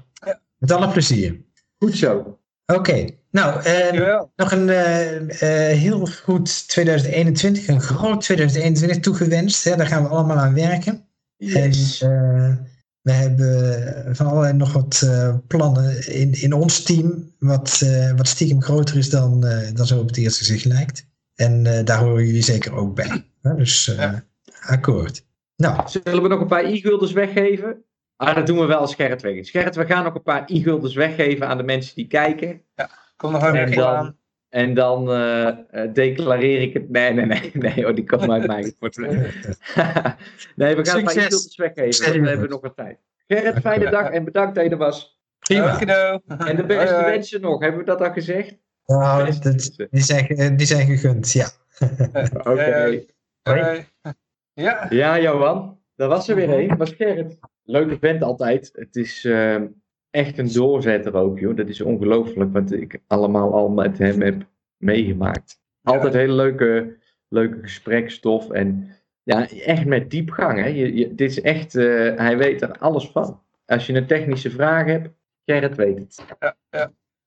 met alle plezier. Goed zo. Oké, nou eh, nog een eh, heel goed 2021, een groot 2021 toegewenst. Hè? Daar gaan we allemaal aan werken. Yes. En eh, we hebben van allerlei nog wat eh, plannen in, in ons team, wat, eh, wat stiekem groter is dan, eh, dan zo op het eerste gezicht lijkt. En eh, daar horen jullie zeker ook bij. Hè? Dus eh, Ja. akkoord. Nou, Zullen we nog een paar e-guldens weggeven? Ah, dat doen we wel als Gerrit weg is. Gerrit, we gaan nog een paar e-guldens weggeven aan de mensen die kijken. Kom nog even aan. En dan eh, eh, declareer ik het. Nee, nee, nee, nee, oh, die komt uit mijn portemonnee. nee, we gaan een paar Succes. e-guldens weggeven. We hebben nog wat tijd. Gerrit, fijne dag en bedankt dat je er was. prima. En de beste hoi. wensen nog. Hebben we dat al gezegd? Nou, dat- die, zijn, die zijn gegund, ja. Oké. Ja, ja. Ja, Ja, Johan. Dat was er weer een. Dat was Gerrit. Leuke vent altijd. Het is eh, echt een doorzetter ook, joh. Dat is ongelooflijk wat ik allemaal al met hem heb meegemaakt. Altijd hele leuke, leuke gesprekstof. En ja, echt met diepgang. Hè. Je, je, dit is echt, eh, hij weet er alles van. Als je een technische vraag hebt, Gerrit weet het.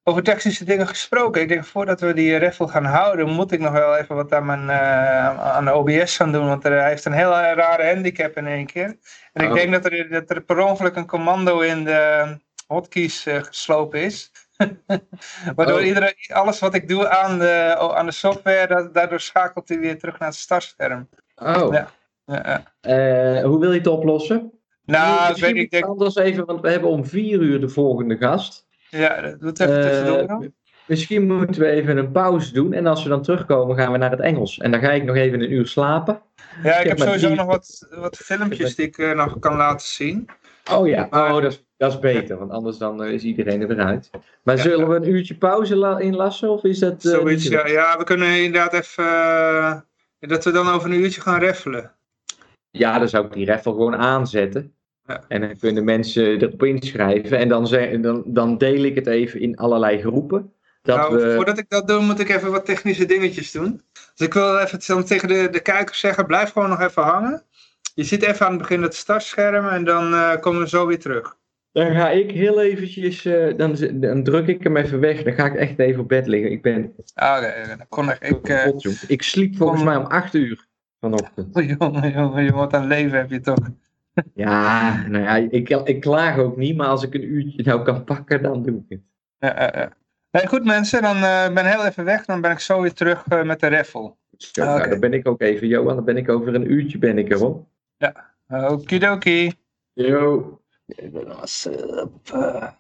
over technische dingen gesproken. Ik denk voordat we die raffle gaan houden, moet ik nog wel even wat aan, mijn, eh, aan de OBS gaan doen. Want er, hij heeft een heel rare handicap in één keer. En ik Oh. denk dat er, dat er per ongeluk een commando in de hotkeys eh, geslopen is. Waardoor Oh. iedereen, alles wat ik doe aan de, aan de software, da- daardoor schakelt hij weer terug naar het startscherm. Oh, Ja. Ja, ja. eh, hoe wil je het oplossen? Nou, ik weet ik denk, anders even, want we hebben om vier uur de volgende gast. ja, doe het even Eh, tussendoor. dan. Misschien moeten we even een pauze doen. En als we dan terugkomen, gaan we naar het Engels. En dan ga ik nog even een uur slapen. Ja, ik heb sowieso nog wat, wat filmpjes die ik nog kan laten zien. Oh ja, oh, dat, is, dat is beter. Want anders dan eh, is iedereen er weer uit. Maar Ja. zullen we een uurtje pauze la- inlassen? Of is dat... eh, Zoiets, ja. Ja, we kunnen inderdaad even... eh, dat we dan over een uurtje gaan raffelen. Ja, dan zou ik die raffle gewoon aanzetten. Ja. En dan kunnen mensen erop inschrijven. En dan, zeg, dan, dan deel ik het even in allerlei groepen. Dat nou, we... voordat ik dat doe, moet ik even wat technische dingetjes doen. Dus ik wil even dan tegen de, de kijkers zeggen, blijf gewoon nog even hangen. Je ziet even aan het begin het startscherm en dan komen we zo weer terug. Dan ga ik heel eventjes... eh, dan, dan druk ik hem even weg. Dan ga ik echt even op bed liggen. Ik ben Ah, Oké, dan kon ik... ik eh. Ik sliep volgens mij om 8 uur. vanochtend. Oh, jongen, jongen, wat een leven heb je toch. Ja, nou ja, ik, ik klaag ook niet, maar als ik een uurtje nou kan pakken, dan doe ik het. Ja, ja, ja. Nee, goed mensen, dan eh, ben ik heel even weg. Dan ben ik zo weer terug met de raffle. Zo, nou, oké. dan ben ik ook even, Johan, dan ben ik over een uurtje ben ik er hoor. Okidoki. Yo. Dat was, eh,